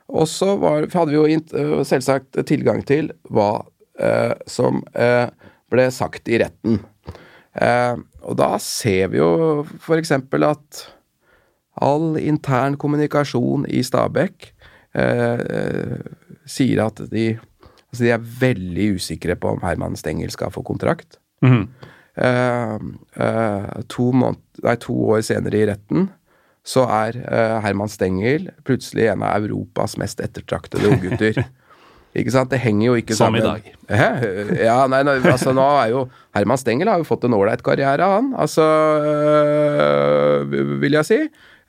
Og så hadde vi jo øh, selvsagt tilgang til hva eh, som eh, ble sagt i retten. Eh, og da ser vi jo f.eks. at all intern kommunikasjon i Stabekk eh, eh, sier at de, altså de er veldig usikre på om Herman Stengel skal få kontrakt. Eh, eh, to, nei, to år senere i retten så er eh, Herman Stengel plutselig en av Europas mest ettertraktede unggutter. ikke sant? Det henger jo ikke Som i dag. Hæ? Ja, nei, nei, altså nå er jo Herman Stengel har jo fått en ålreit karriere, han. Altså øh, Vil jeg si.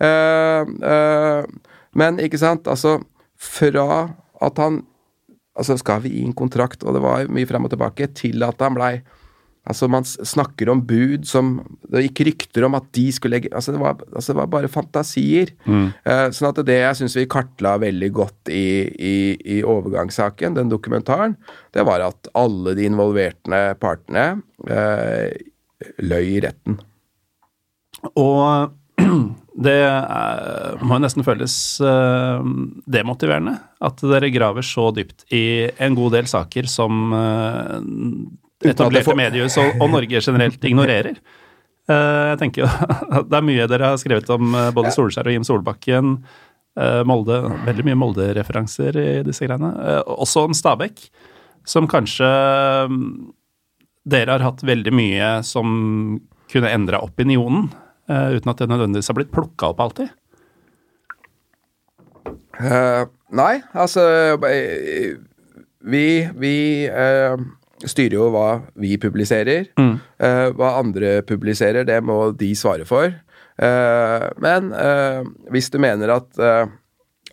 Uh, uh, men ikke sant, altså Fra at han Altså, skal vi gi en kontrakt, og det var mye frem og tilbake, til at han blei Altså, man snakker om bud som Det gikk rykter om at de skulle legge Altså, det var, altså, det var bare fantasier. Eh, sånn at det jeg syns vi kartla veldig godt i, i, i overgangssaken, den dokumentaren, det var at alle de involverte partene uh, løy i retten. Og det er, må jo nesten føles uh, demotiverende at dere graver så dypt i en god del saker som eh, det etablerte får- mediehus og, og Norge generelt ignorerer. Uh, jeg tenker jo det er mye dere har skrevet om eh, både Solskjær og Jim Solbakken. Uh, Molde, veldig mye Molde-referanser i disse greiene. Uh, også om Stabæk, som kanskje um, dere har hatt veldig mye som kunne endra opinionen, uten at det nødvendigvis har blitt plukka opp alltid. Nei, altså Vi, vi styrer jo hva vi publiserer. Eh, hva andre publiserer, det må de svare for. Uh, men uh, hvis du mener at,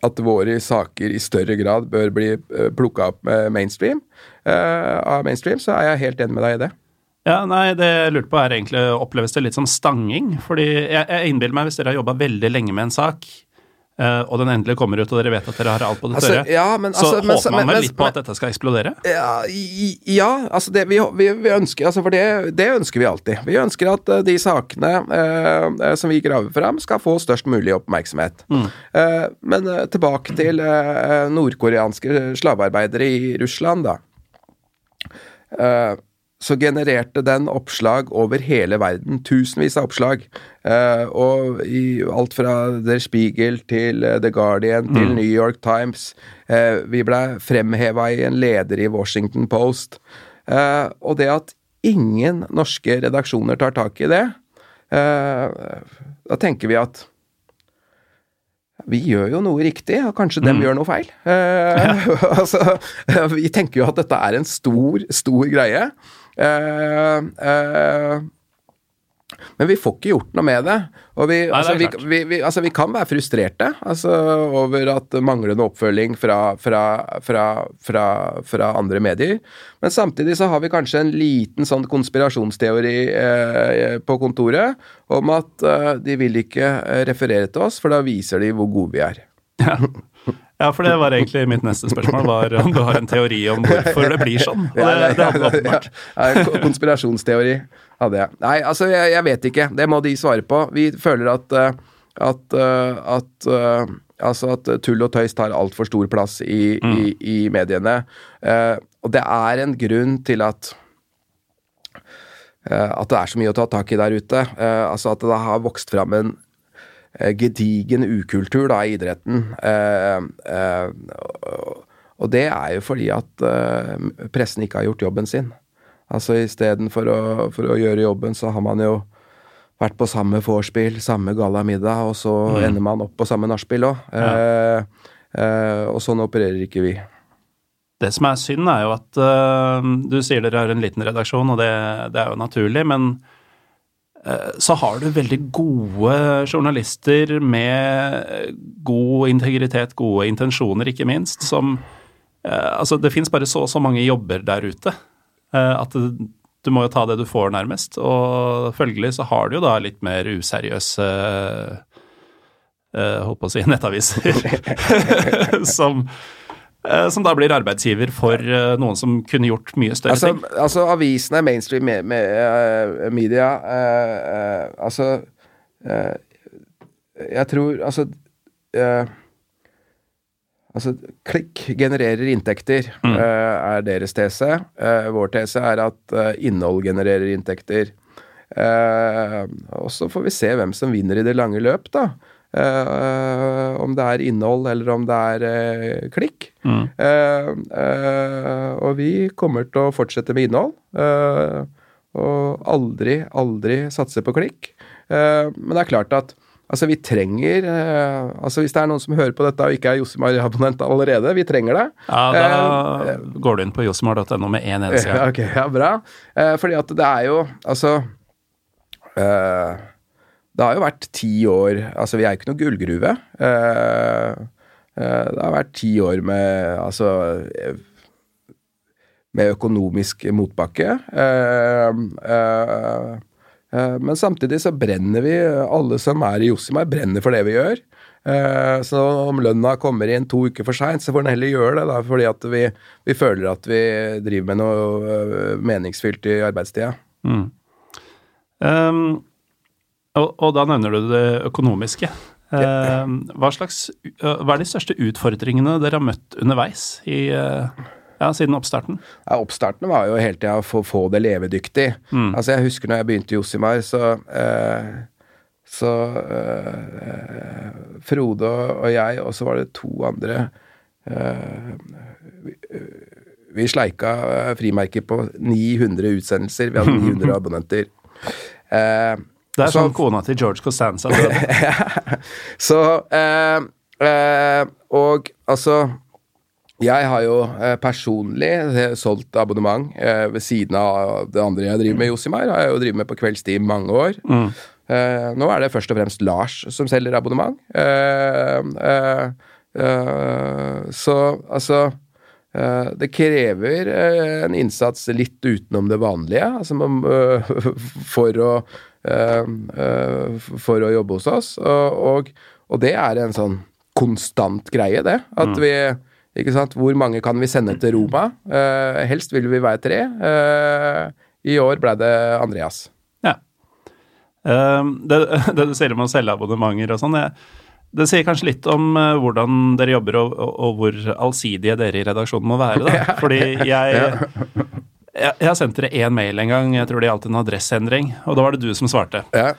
at våre saker i større grad bør bli uh, plukka opp med mainstream, av mainstream, så er jeg helt enig med deg i det. Ja, nei, det jeg lurte på er egentlig, oppleves det litt som stanging? Fordi jeg, jeg innbiller meg hvis dere har jobba veldig lenge med en sak, og den endelig kommer ut, og dere vet at dere har alt på det Altså, tørre, ja, men så altså- men- håper man vel litt på at dette skal eksplodere? Ja, ja altså det vi, vi, vi ønsker altså For det, det ønsker vi alltid. Vi ønsker at eh, de sakene eh, eh, som vi graver fram, skal få størst mulig oppmerksomhet. Eh, men eh, tilbake til eh, nordkoreanske slavearbeidere i Russland, da. Eh, så genererte den oppslag over hele verden. Tusenvis av oppslag. Eh, og i alt fra Der Spiegel til eh, The Guardian til New York Times. Eh, vi ble fremheva i en leder i Washington Post. Eh, og det at ingen norske redaksjoner tar tak i det, eh, da tenker vi at vi gjør jo noe riktig, og kanskje dem gjør noe feil. Eh, altså, vi tenker jo at dette er en stor, stor greie. Eh, eh, men vi får ikke gjort noe med det. Og vi, Nei, altså, vi, vi, vi, altså, vi kan være frustrerte altså, over at manglende oppfølging fra, fra, fra, fra, andre medier. Men samtidig så har vi kanskje en liten sånn konspirasjonsteori eh, på kontoret om at de vil ikke referere til oss, for da viser de hvor gode vi er. Ja, for det var egentlig mitt neste spørsmål, var om du har en teori om hvorfor det blir sånn. Og det, det hadde åpenbart. Ja, ja, ko- konspirasjonsteori hadde jeg. Nei, altså, jeg, jeg vet ikke. Det må de svare på. Vi føler at eh, at, eh, at eh, Altså at tull og tøys tar altfor stor plass i, i, i mediene. Og det er en grunn til at at det er så mye å ta tak i der ute. Altså at det har vokst fram en gedigen ukultur da, i idretten. Eh, eh, og- det er jo fordi at eh, pressen ikke har gjort jobben sin. Altså Istedenfor å, for å gjøre jobben, så har man jo vært på samme vorspiel, samme gallamiddag, og så ender man opp på samme nachspiel òg. Eh, eh, og sånn opererer ikke vi. Det som er synd, er jo at øh, du sier dere har en liten redaksjon, og det, det er jo naturlig, men så har du veldig gode journalister med god integritet, gode intensjoner, ikke minst, som øh, Altså, det fins bare så og så mange jobber der ute øh, at du må jo ta det du får, nærmest. Og følgelig så har du jo da litt mer useriøse holdt på å si nettaviser som eh, som da blir arbeidsgiver for eh, noen som kunne gjort mye større Altså, ting. altså avisene, mainstream med, med, eh, media uh, uh, Altså uh, Jeg tror Altså eh, Altså, klikk genererer inntekter, Mm. eh, er deres tese. Eh, vår tese er at eh, innhold genererer inntekter. Eh, og så får vi se hvem som vinner i det lange løp, da. Eh, om det er innhold, eller om det er uh, klikk. Mm. Uh, og vi kommer til å fortsette med innhold. og aldri, aldri satse på klikk. Men det er klart at Altså, vi trenger Altså, hvis det er noen som hører på dette og ikke er Josimar-abonnent allerede, vi trenger det. Ja, da går du inn på josimar.no med én eneste gang. Okay, ja, bra. Fordi at det er jo Altså Det har jo vært ti år Altså, vi er jo ikke noe gullgruve. Eh, eh, det har vært ti år med Altså med økonomisk motbakke. Eh, men samtidig så brenner vi, alle som er i Josimar, brenner for det vi gjør. Så om lønna kommer inn to uker for seint, så får den heller gjøre det. Da, fordi at vi, vi føler at vi driver med noe meningsfylt i arbeidstida. Mm. Um, og, og da nevner du det økonomiske. Um, hva, slags, hva er de største utfordringene dere har møtt underveis i, ja, siden oppstarten? Ja, oppstarten var jo hele tida å få, det levedyktig. Mm. Altså Jeg husker når jeg begynte i Josimar, så eh, Så eh, Frode og jeg, og så var det to andre eh, vi, vi sleika frimerker på 900 utsendelser. Vi hadde 900 abonnenter. Eh, Det er sånn kona til George Costanza. så eh, eh, Og altså Jeg har jo eh, personlig eh, solgt abonnement eh, ved siden av det andre jeg driver med i Josimar. Har jeg jo drevet med på kveldstid i mange år. Mm. Eh, nå er det først og fremst Lars som selger abonnement. Eh, eh, så altså det krever en innsats litt utenom det vanlige altså man, for, å, for å jobbe hos oss. Og, og, det er en sånn konstant greie, det. At vi ikke sant? Hvor mange kan vi sende til Roma? Eh, helst vil vi være tre. Eh, I år ble det Andreas. Ja. Um, det, det du sier om å selge abonnementer og sånn, det, sier kanskje litt om hvordan dere jobber og, og, og hvor allsidige dere i redaksjonen må være. Da. Fordi jeg, jeg, jeg har sendt dere én mail en gang, jeg tror det gjaldt en adresseendring, og da var det du som svarte. Ja.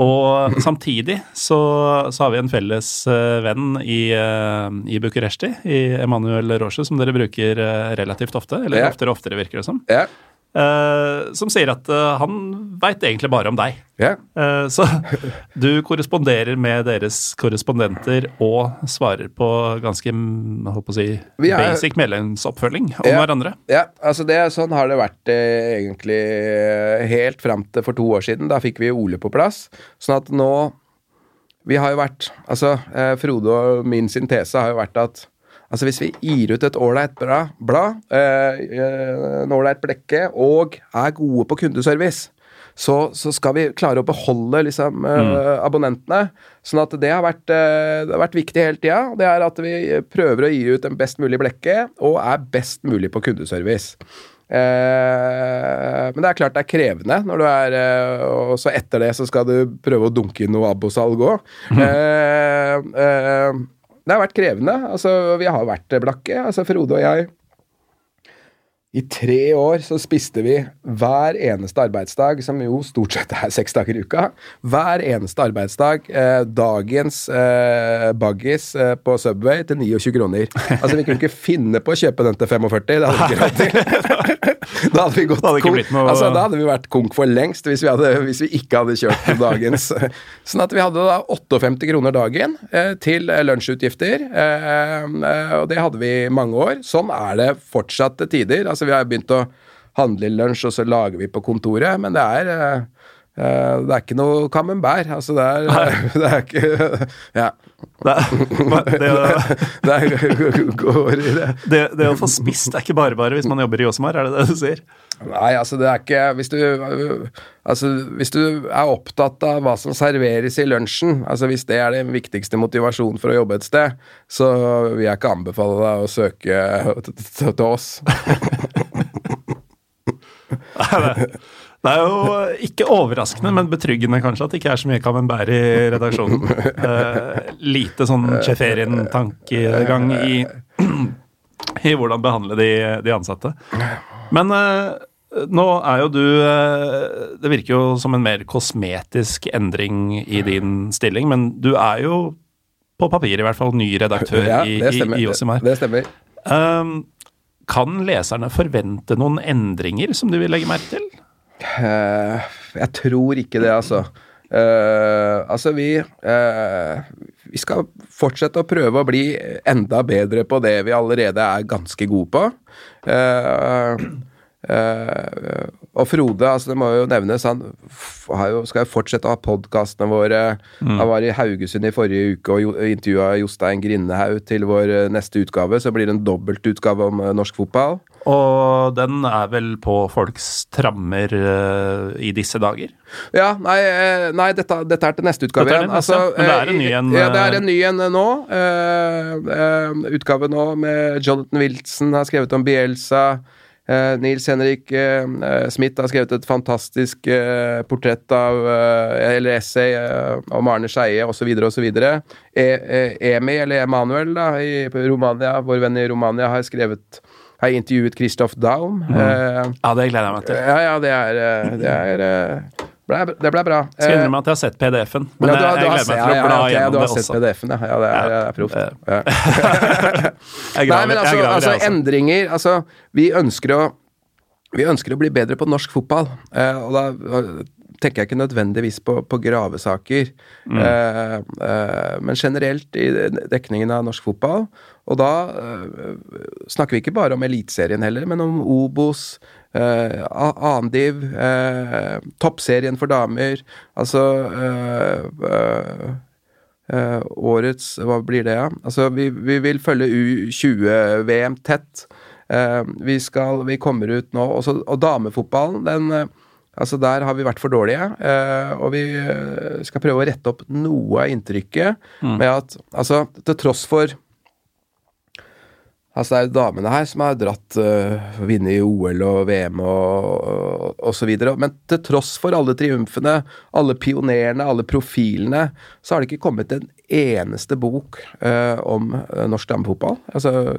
Og samtidig så, så har vi en felles eh, venn i, uh, i Bucuresti, i Emanuel Roche, som dere bruker eh, relativt ofte, eller Ja. oftere og oftere, virker det som, Ja. Eh, som sier at uh, han veit egentlig bare om deg. Yeah. Uh, Så du korresponderer med deres korrespondenter og svarer på ganske holdt å si, er- basic medlemsoppfølging om yeah, hverandre. Ja, altså det, sånn har det vært eh, egentlig eh, helt fram til for to år siden. Da fikk vi Ole på plass. Sånn at nå Vi har jo vært Altså, eh, Frode og min syntese har jo vært at Altså Hvis vi gir ut et ålreit bra blad, eh, eh, en ålreit blekke, og er gode på kundeservice, så, så skal vi klare å beholde liksom, eh, abonnentene. Sånn at det har vært, eh, det har vært viktig hele tida. Det er at vi prøver å gi ut en best mulig blekke, og er best mulig på kundeservice. Eh, men det er klart det er krevende når du er Og så etter det så skal du prøve å dunke inn noe abosalg òg. Eh, eh, det har vært krevende. Altså, vi har vært blakke. Altså, Frode og jeg i tre år så spiste vi hver eneste arbeidsdag, som jo stort sett er seks dager i uka, hver eneste arbeidsdag eh, dagens eh, baggis eh, på Subway til 29 kroner. Altså, vi kunne ikke finne på å kjøpe den til 45, det hadde vi ikke råd til. Da hadde vi gått hadde noe- Altså, da hadde vi vært konk for lengst hvis vi, hadde, hvis vi ikke hadde kjørt på dagens. Sånn at vi hadde da 58 kroner dagen eh, til eh, lunsjutgifter, eh, eh, og det hadde vi mange år. Sånn er det fortsatt til tider. Altså, vi har begynt å handle i lunsj, og så lager vi på kontoret, men det er eh, det er ikke noe camembert. Altså, det er, det er ikke Ja. Det, det, Det går i det. det, det å få spist er ikke bare bare hvis man jobber i Josemar, er det det du sier? Nei, altså det er ikke Hvis du, altså, hvis du er opptatt av hva som serveres i lunsjen, altså hvis det er den viktigste motivasjonen for å jobbe et sted, så vil jeg ikke anbefale deg å søke til oss. Det er jo ikke overraskende, men betryggende kanskje at det ikke er så mye camembert i redaksjonen. Uh, lite sånn Cheferin-tankegang i, i hvordan behandle de, de ansatte. Men uh, nå er jo du eh, Det virker jo som en mer kosmetisk endring i din stilling, men du er jo på papir i hvert fall ny redaktør Ja, i, i, Josimar. Det, det stemmer. Um, kan leserne forvente noen endringer som du vil legge merke til? Eh, jeg tror ikke det, altså. Uh, altså, vi uh, Vi skal fortsette å prøve å bli enda bedre på det vi allerede er ganske gode på. Uh, og Frode, altså det må jo nevnes, han jo, skal jo fortsette å ha podkastene våre. Han var i Haugesund i forrige uke og intervjua Jostein Grindehaug til vår eh, neste utgave. Så blir det en dobbeltutgave om eh, norsk fotball. Og den er vel på folks trammer uh, i disse dager? Ja, nei, nei dette, dette er til neste utgave igjen. Altså, men det er en ny en, Ja, det er en ny en nå. Uh, uh, utgave nå med Jonathan Wilson har skrevet om Bielsa. Eh, Nils Henrik eh, Smith har skrevet et fantastisk uh, portrett av Eller essay om Arne Skeie osv. osv. E, eh, Emi, eller Emanuel, da, i Romania, vår venn i Romania, har skrevet har intervjuet Christoph Daum. Mm. Ja, det gleder jeg meg til. ja, ja, det er, det er ble, Det ble bra. Skal Eh, innrømme at jeg har sett PDF-en, men ja, du jeg, jeg gleder meg til å bla ja, gjennom Du det har sett også. PDF-en, ja. Det er, er proft. Ja. Nei, men altså, graver, altså jeg endringer Altså, vi ønsker å vi ønsker å bli bedre på norsk fotball, eh, og da tenker jeg ikke nødvendigvis på, på gravesaker, Mm. eh, eh, men generelt i dekningen av norsk fotball. Og da eh, snakker vi ikke bare om Eliteserien heller, men om Obos, eh, A- Andiv, eh, Toppserien for damer, altså eh, eh, årets Hva blir det, ja? Altså, vi, vi vil følge U20-VM tett. Eh, vi skal Vi kommer ut nå også, Og damefotballen, den eh, Altså, der har vi vært for dårlige. og vi skal prøve å rette opp noe av inntrykket med at Altså, til tross for Altså, det er damene her som har dratt uh, vunnet i OL og VM og, og, og så videre. Men til tross for alle triumfene, alle pionerene, alle profilene, så har det ikke kommet en eneste bok uh, om eh, norsk damefotball. Altså,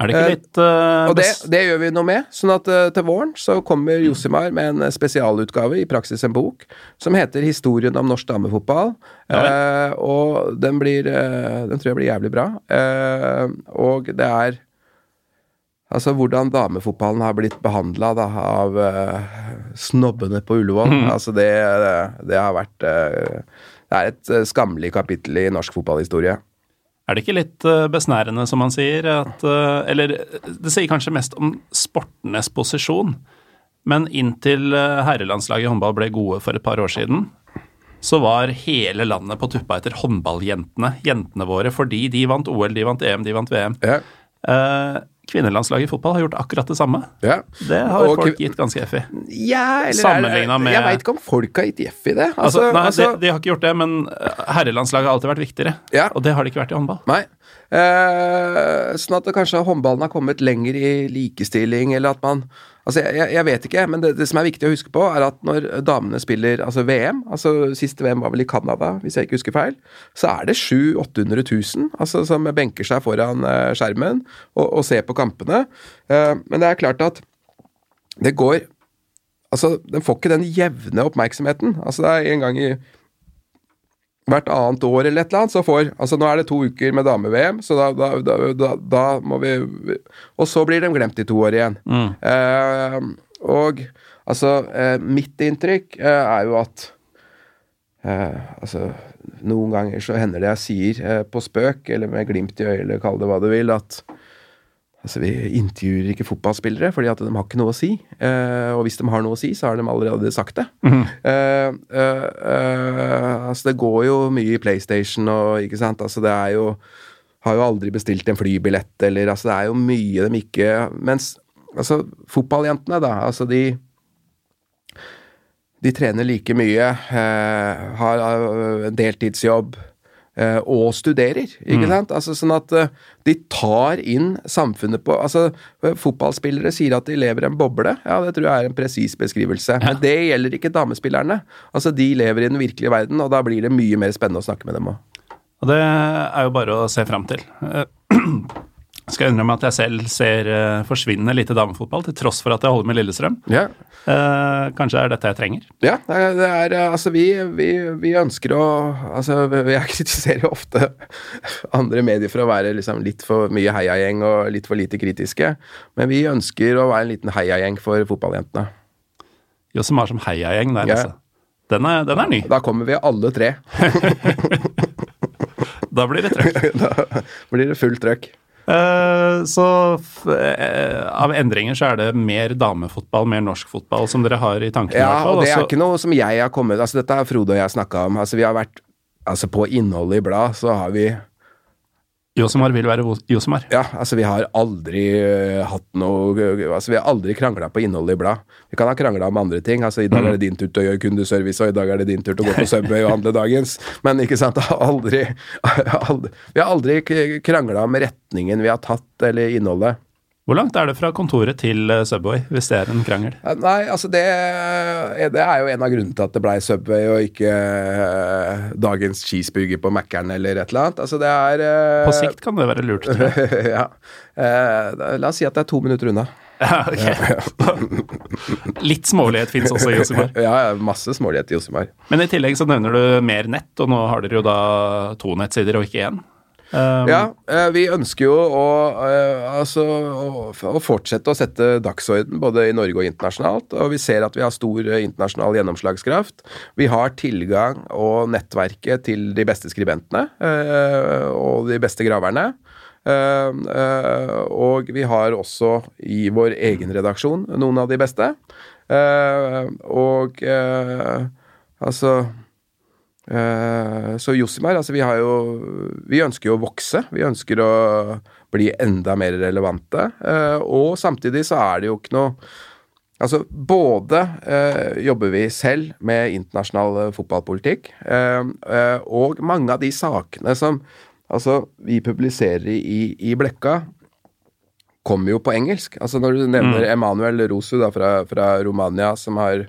Er det ikke Eh, litt uh, og det, det gjør vi noe med. sånn at uh, til våren så kommer Josimar med en spesialutgave, i praksis en bok, som heter 'Historien om norsk damefotball'. Ja. Eh, og den blir Den tror jeg blir jævlig bra. Og det er Altså hvordan damefotballen har blitt behandla av snobbene på Ullevål. Mm. Altså det, det har vært Det er et skammelig kapittel i norsk fotballhistorie. Er det ikke litt eh, besnærende, som man sier? At, eh, eller det sier kanskje mest om sportenes posisjon. Men inntil eh, herrelandslaget i håndball ble gode for et par år siden, så var hele landet på tuppa etter håndballjentene, jentene våre, fordi de vant OL, de vant EM, de vant VM. Ja. Eh, kvinnelandslaget i fotball har gjort akkurat det samme. Ja. Det har Og- folk gitt ganske F i. Ja, Sammenligna med- Jeg veit ikke om folk har gitt F i det. Altså, Altså, nei, altså, de, de har ikke gjort det, men eh, herrelandslaget har alltid vært viktigere. Ja. Og det har det ikke vært i håndball. Nei. Eh, sånn at kanskje håndballen har kommet lenger i likestilling, eller at man Altså, jeg, jeg- vet ikke, men det, det som er viktig å huske på, er at når damene spiller altså VM altså Siste VM var vel i Canada, hvis jeg ikke husker feil. Så er det 700 000-800 000 altså, som benker seg foran eh, skjermen og, og ser på kampene. Uh, men det er klart at det går Altså, den får ikke den jevne oppmerksomheten. Altså, det er en gang i hvert annet år eller et eller annet, så får Altså nå er det to uker med dame-VM, så da, da, da, da, da må vi Og så blir de glemt i to år igjen. Eh, og altså eh, Mitt inntrykk eh, er jo at eh, Altså Noen ganger så hender det jeg sier eh, på spøk, eller med glimt i øyet, eller kall det hva du vil, at Altså, Vi intervjuer ikke fotballspillere, fordi at de har ikke noe å si. Eh, og hvis de har noe å si, så har de allerede sagt det. Eh, eh, eh, altså, det går jo mye i PlayStation og ikke sant. Altså, det er jo Har jo aldri bestilt en flybillett, eller altså, det er jo mye de ikke Mens altså, fotballjentene, da, altså de de trener like mye, eh, har eh, deltidsjobb, og studerer. ikke sant? Altså Sånn at eh, de tar inn samfunnet på altså eh, Fotballspillere sier at de lever i en boble. Ja, det tror jeg er en presis beskrivelse. Men det gjelder ikke damespillerne. Altså De lever i den virkelige verden, og da blir det mye mer spennende å snakke med dem òg. Og det er jo bare å se fram til. Eh, Skal jeg innrømme at jeg selv ser uh, forsvinnende lite damefotball, til tross for at jeg holder med Lillestrøm. Ja. Uh, kanskje det er dette jeg trenger. Ja, det er, er eh, Altså, vi, vi, vi ønsker å Altså, jeg kritiserer jo ofte andre medier for å være liksom litt for mye heiagjeng og litt for lite kritiske, men vi ønsker å være en liten heiagjeng for fotballjentene. Jo, som heiagjeng der, Ja. altså. Den er, den er ny. Da kommer vi alle tre. Da blir det trøkk. da blir det fullt trøkk. Eh, så eh, av endringer så er det mer damefotball, mer norsk fotball som dere har i tankene? Ja, og det er ikke noe som jeg har kommet Altså, dette har Frode og jeg snakka om. Altså, vi har vært Altså, på innholdet i blad så har vi Josemar vil være Josemar. Ja, altså vi har aldri øh, hatt noe Altså vi har aldri krangla på innholdet i blad. Vi kan ha krangla om andre ting. Altså I dag er det din tur til å gjøre kundeservice, og i dag er det din tur til å gå på Subway og handle dagens. Men ikke sant, aldri, aldri Vi har aldri krangla om retningen vi har tatt, eller innholdet. Hvor langt er det fra kontoret til eh, Subway, hvis det er en krangel? Nei, altså det, det er jo en av grunnene til at det blei Subway og ikke uh, dagens cheeseburger på Mækkern eller et eller annet. Altså det er uh, På sikt kan det være lurt. ja. Uh, la oss si at det er to minutter unna. Ja, ok. Litt smålighet fins også i Josimar. Ja, ja, masse smålighet i Josimar. Men i tillegg så nevner du mer nett, og nå har dere jo da to nettsider og ikke én. Um, Ja, eh, vi ønsker jo å, eh, altså, å, fortsette å sette dagsorden både i Norge og internasjonalt. Og vi ser at vi har stor eh, internasjonal gjennomslagskraft. Vi har tilgang og nettverket til de beste skribentene og de beste graverne. Uh, uh, og vi har også i vår egen redaksjon noen av de beste. Uh, og altså så Josimar, altså vi har jo Vi ønsker jo å vokse. Vi ønsker å bli enda mer relevante. eh, og samtidig så er det jo ikke noe Altså, både eh, jobber vi selv med internasjonal eh, fotballpolitikk, eh, eh, og mange av de sakene som altså, vi publiserer i, i Blekka, kommer jo på engelsk. Altså Når du nevner Emanuel Rosu da, fra, fra Romania, som har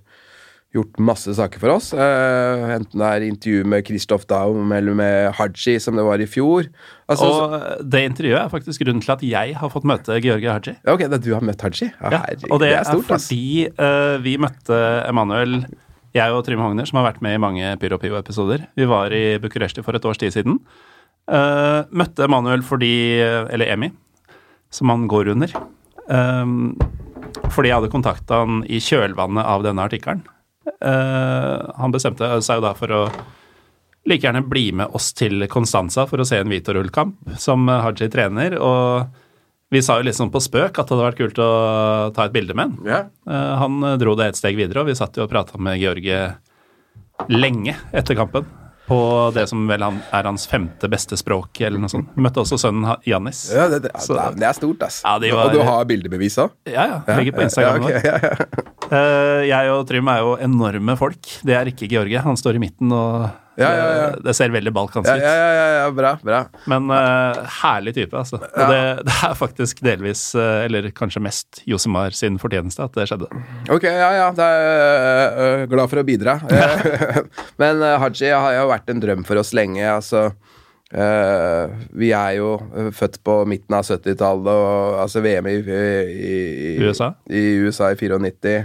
gjort masse saker for oss, Uh, enten det er intervju med Kristoff Daum eller med Haji, som det var i fjor altså, Og det intervjuet er faktisk grunnen til at jeg har fått møte Georgie Haji. Ok, det er du har møtt Haji? Ja, Ja, og det, er, stort, er, fordi uh, vi møtte Emanuel, jeg og Trym Hogner, som har vært med i mange Pyro Pivo-episoder. Vi var i Bucuresti for et års tid siden. Uh, møtte Emanuel fordi Eller Emi, som han går under. Um, fordi jeg hadde kontakta han i kjølvannet av denne artikkelen. Eh, han bestemte seg jo da for å like gjerne bli med oss til Constanza for å se en Vitor-ullkamp som Haji trener. Og vi sa jo litt sånn på spøk at det hadde vært kult å ta et bilde med. Ja. Eh, Han dro det et steg videre, og vi satt jo og prata med Georgie lenge etter kampen. På det som vel han, er hans femte beste språk, eller noe sånt. Møtte også sønnen Jannis. Ja, det, det, det er stort, ass. Ja, var- Og du har bildebevis òg? Ja, ja. Ligger på Instagram ja, okay. Eh, Jeg og Trym er jo enorme folk. Det er ikke Georgie. Han står i midten, og Ja, ja, ja. Det, det ser veldig balkansk ut. ja, ja, ja, ja, bra, bra. Men uh, herlig type, altså. Og det, det er faktisk delvis, uh, eller kanskje mest, Josemar sin fortjeneste at det skjedde. Ok, ja, ja. Det er, uh, glad for å bidra. Men uh, Haji har jo vært en drøm for oss lenge. Altså, vi er jo født på midten av 70-tallet, og altså VM i, i, i, USA? i USA i 94.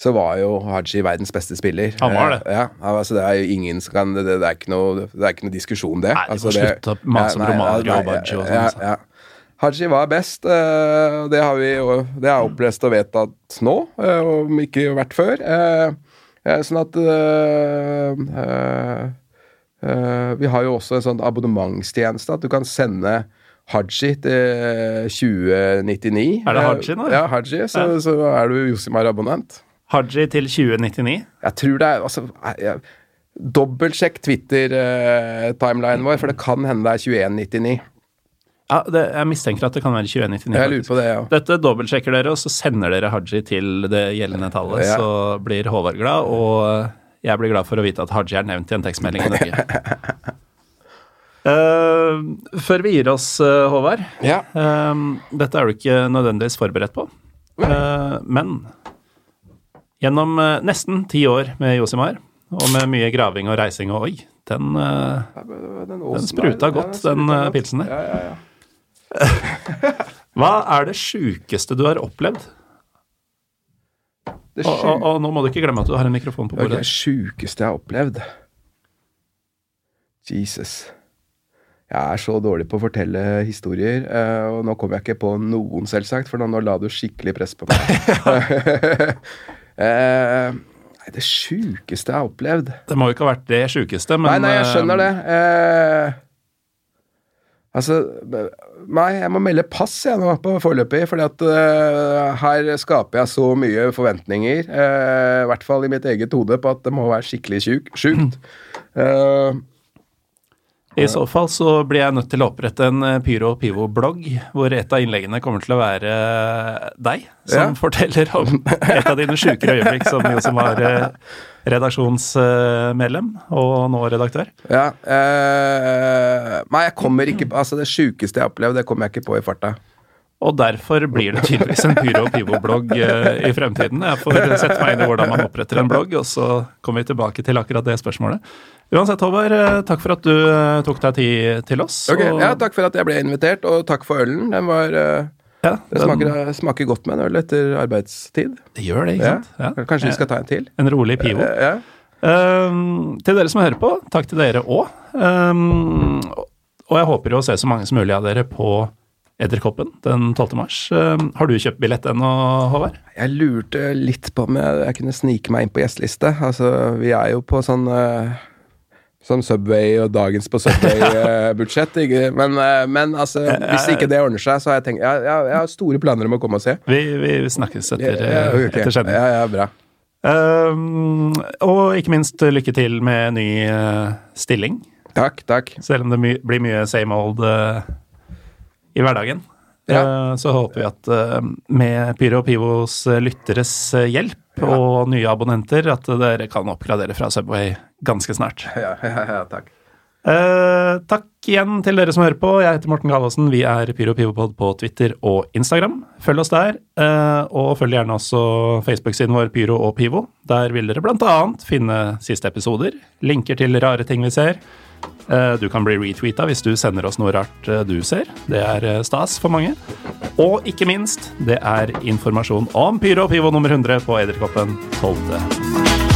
Så var jo Haji verdens beste spiller. Han var det. Ja, altså Det er jo ingen som kan Det, det, er, ikke noe, det er ikke noe diskusjon, det. Nei, de altså, det- slutte å mase om ja, og Haji og sånn, ja, altså. ja. Haji var best, eh, det har vi Det er opplest og vedtatt nå, eh, om ikke vært før. Eh, Sånn at Vi har jo også en sånn abonnementstjeneste at du kan sende Haji til 2099. Er det Haji nå? Ja, Haji. Så, så er du Josimar-abonnent. Haji til 2099. Jeg tror det er altså, jeg- Dobbeltsjekk Twitter-timelinen vår, for det kan hende det er 2199. Ja, det, jeg mistenker at det kan være 2199. Jeg lurer på det, ja. Dette dobbeltsjekker dere, og så sender dere Haji til det gjeldende tallet. Ja. Så blir Håvard glad, og jeg blir glad for å vite at Haji er nevnt i en tekstmelding i Norge. uh, før vi gir oss, uh, Håvard Ja. eh, Dette er du ikke nødvendigvis forberedt på. Eh, men gjennom eh, nesten ti år med Josimar, og med mye graving og reising og oi, den eh, Den, Den spruta godt, den, eh, pilsen der. Ja, ja, ja. Hva er det sjukeste du har opplevd? Det Og, og, og nå må du ikke glemme at du har en mikrofon på Ok, Det sjukeste jeg har opplevd. Jesus. Jeg er så dårlig på å fortelle historier, og nå kommer jeg ikke på noen, selvsagt, for nå la du skikkelig press på meg. Eh, det sjukeste jeg har opplevd Det må jo ikke ha vært det sjukeste, men Nei, nei, jeg eh, skjønner det. Eh, altså Nei, jeg må melde pass jeg nå på foreløpig, fordi at eh, her skaper jeg så mye forventninger, eh, i hvert fall i mitt eget hode, på at det må være skikkelig sjuk, sjukt. Eh, I så fall så blir jeg nødt til å opprette en eh, Pyro og Pivo-blogg, hvor et av innleggene kommer til å være eh, deg, som Ja. forteller om et av dine sjukere øyeblikk som jo som var eh, redaksjonsmedlem og nå redaktør. ja eh, Nei, jeg kommer ikke på Altså, det sjukeste jeg har opplevd, det kommer jeg ikke på i farta. Og derfor blir det tydeligvis en Pyro og Pivo-blogg eh, i fremtiden. Jeg får sette meg inn i hvordan man oppretter en blogg, og så kommer vi tilbake til akkurat det spørsmålet. Uansett, Håvard, eh, takk for at du eh, tok deg tid til oss. Ok, og- ja, Takk for at jeg ble invitert, og takk for ølen. Den var ja, den... Det smaker, smaker godt med en øl etter arbeidstid. Det gjør det, ikke sant? Ja. Kanskje vi skal ta en til? En rolig Pivo. Ja. Um, til dere som hører på, takk til dere òg. Um, og jeg håper å se så mange som mulig av dere på Edderkoppen den 12. mars. Um, har du kjøpt billett ennå, Håvard? Jeg lurte litt på om jeg, jeg kunne snike meg inn på gjesteliste. Altså, vi er jo på sånn eh, Sånn Subway og dagens på Subway-budsjett. men, eh, men altså, hvis ikke det ordner seg, så har jeg tenkt Jeg, jeg, jeg har store planer om å komme og se. Vi, vi snakkes etter, Ja, ja, etter. Ja, ja, bra. Um, og ikke minst lykke til med ny uh, stilling, Takk, takk. selv om det my blir mye same old eh, i hverdagen. Ja. Eh, så håper vi at eh, med Pyro og Pivos eh, lytteres hjelp hjelp og nye abonnenter, at dere kan oppgradere fra Subway ganske snart. Ja, ja, ja, takk. Eh, takk igjen til dere som hører på. Jeg heter Morten Galaasen. Vi er Pyro og Pivopod på Twitter og Instagram. Følg oss der, eh, og følg gjerne også Facebook-siden vår Pyro og Pivo. Der vil dere annet finne siste episoder, linker til rare ting vi ser. Eh, Du kan bli retweeta hvis du sender oss noe rart eh, du ser. Det er eh, stas for mange. Og ikke minst, det er informasjon om Pyro og Pivo nummer 100 på Edderkoppen 12.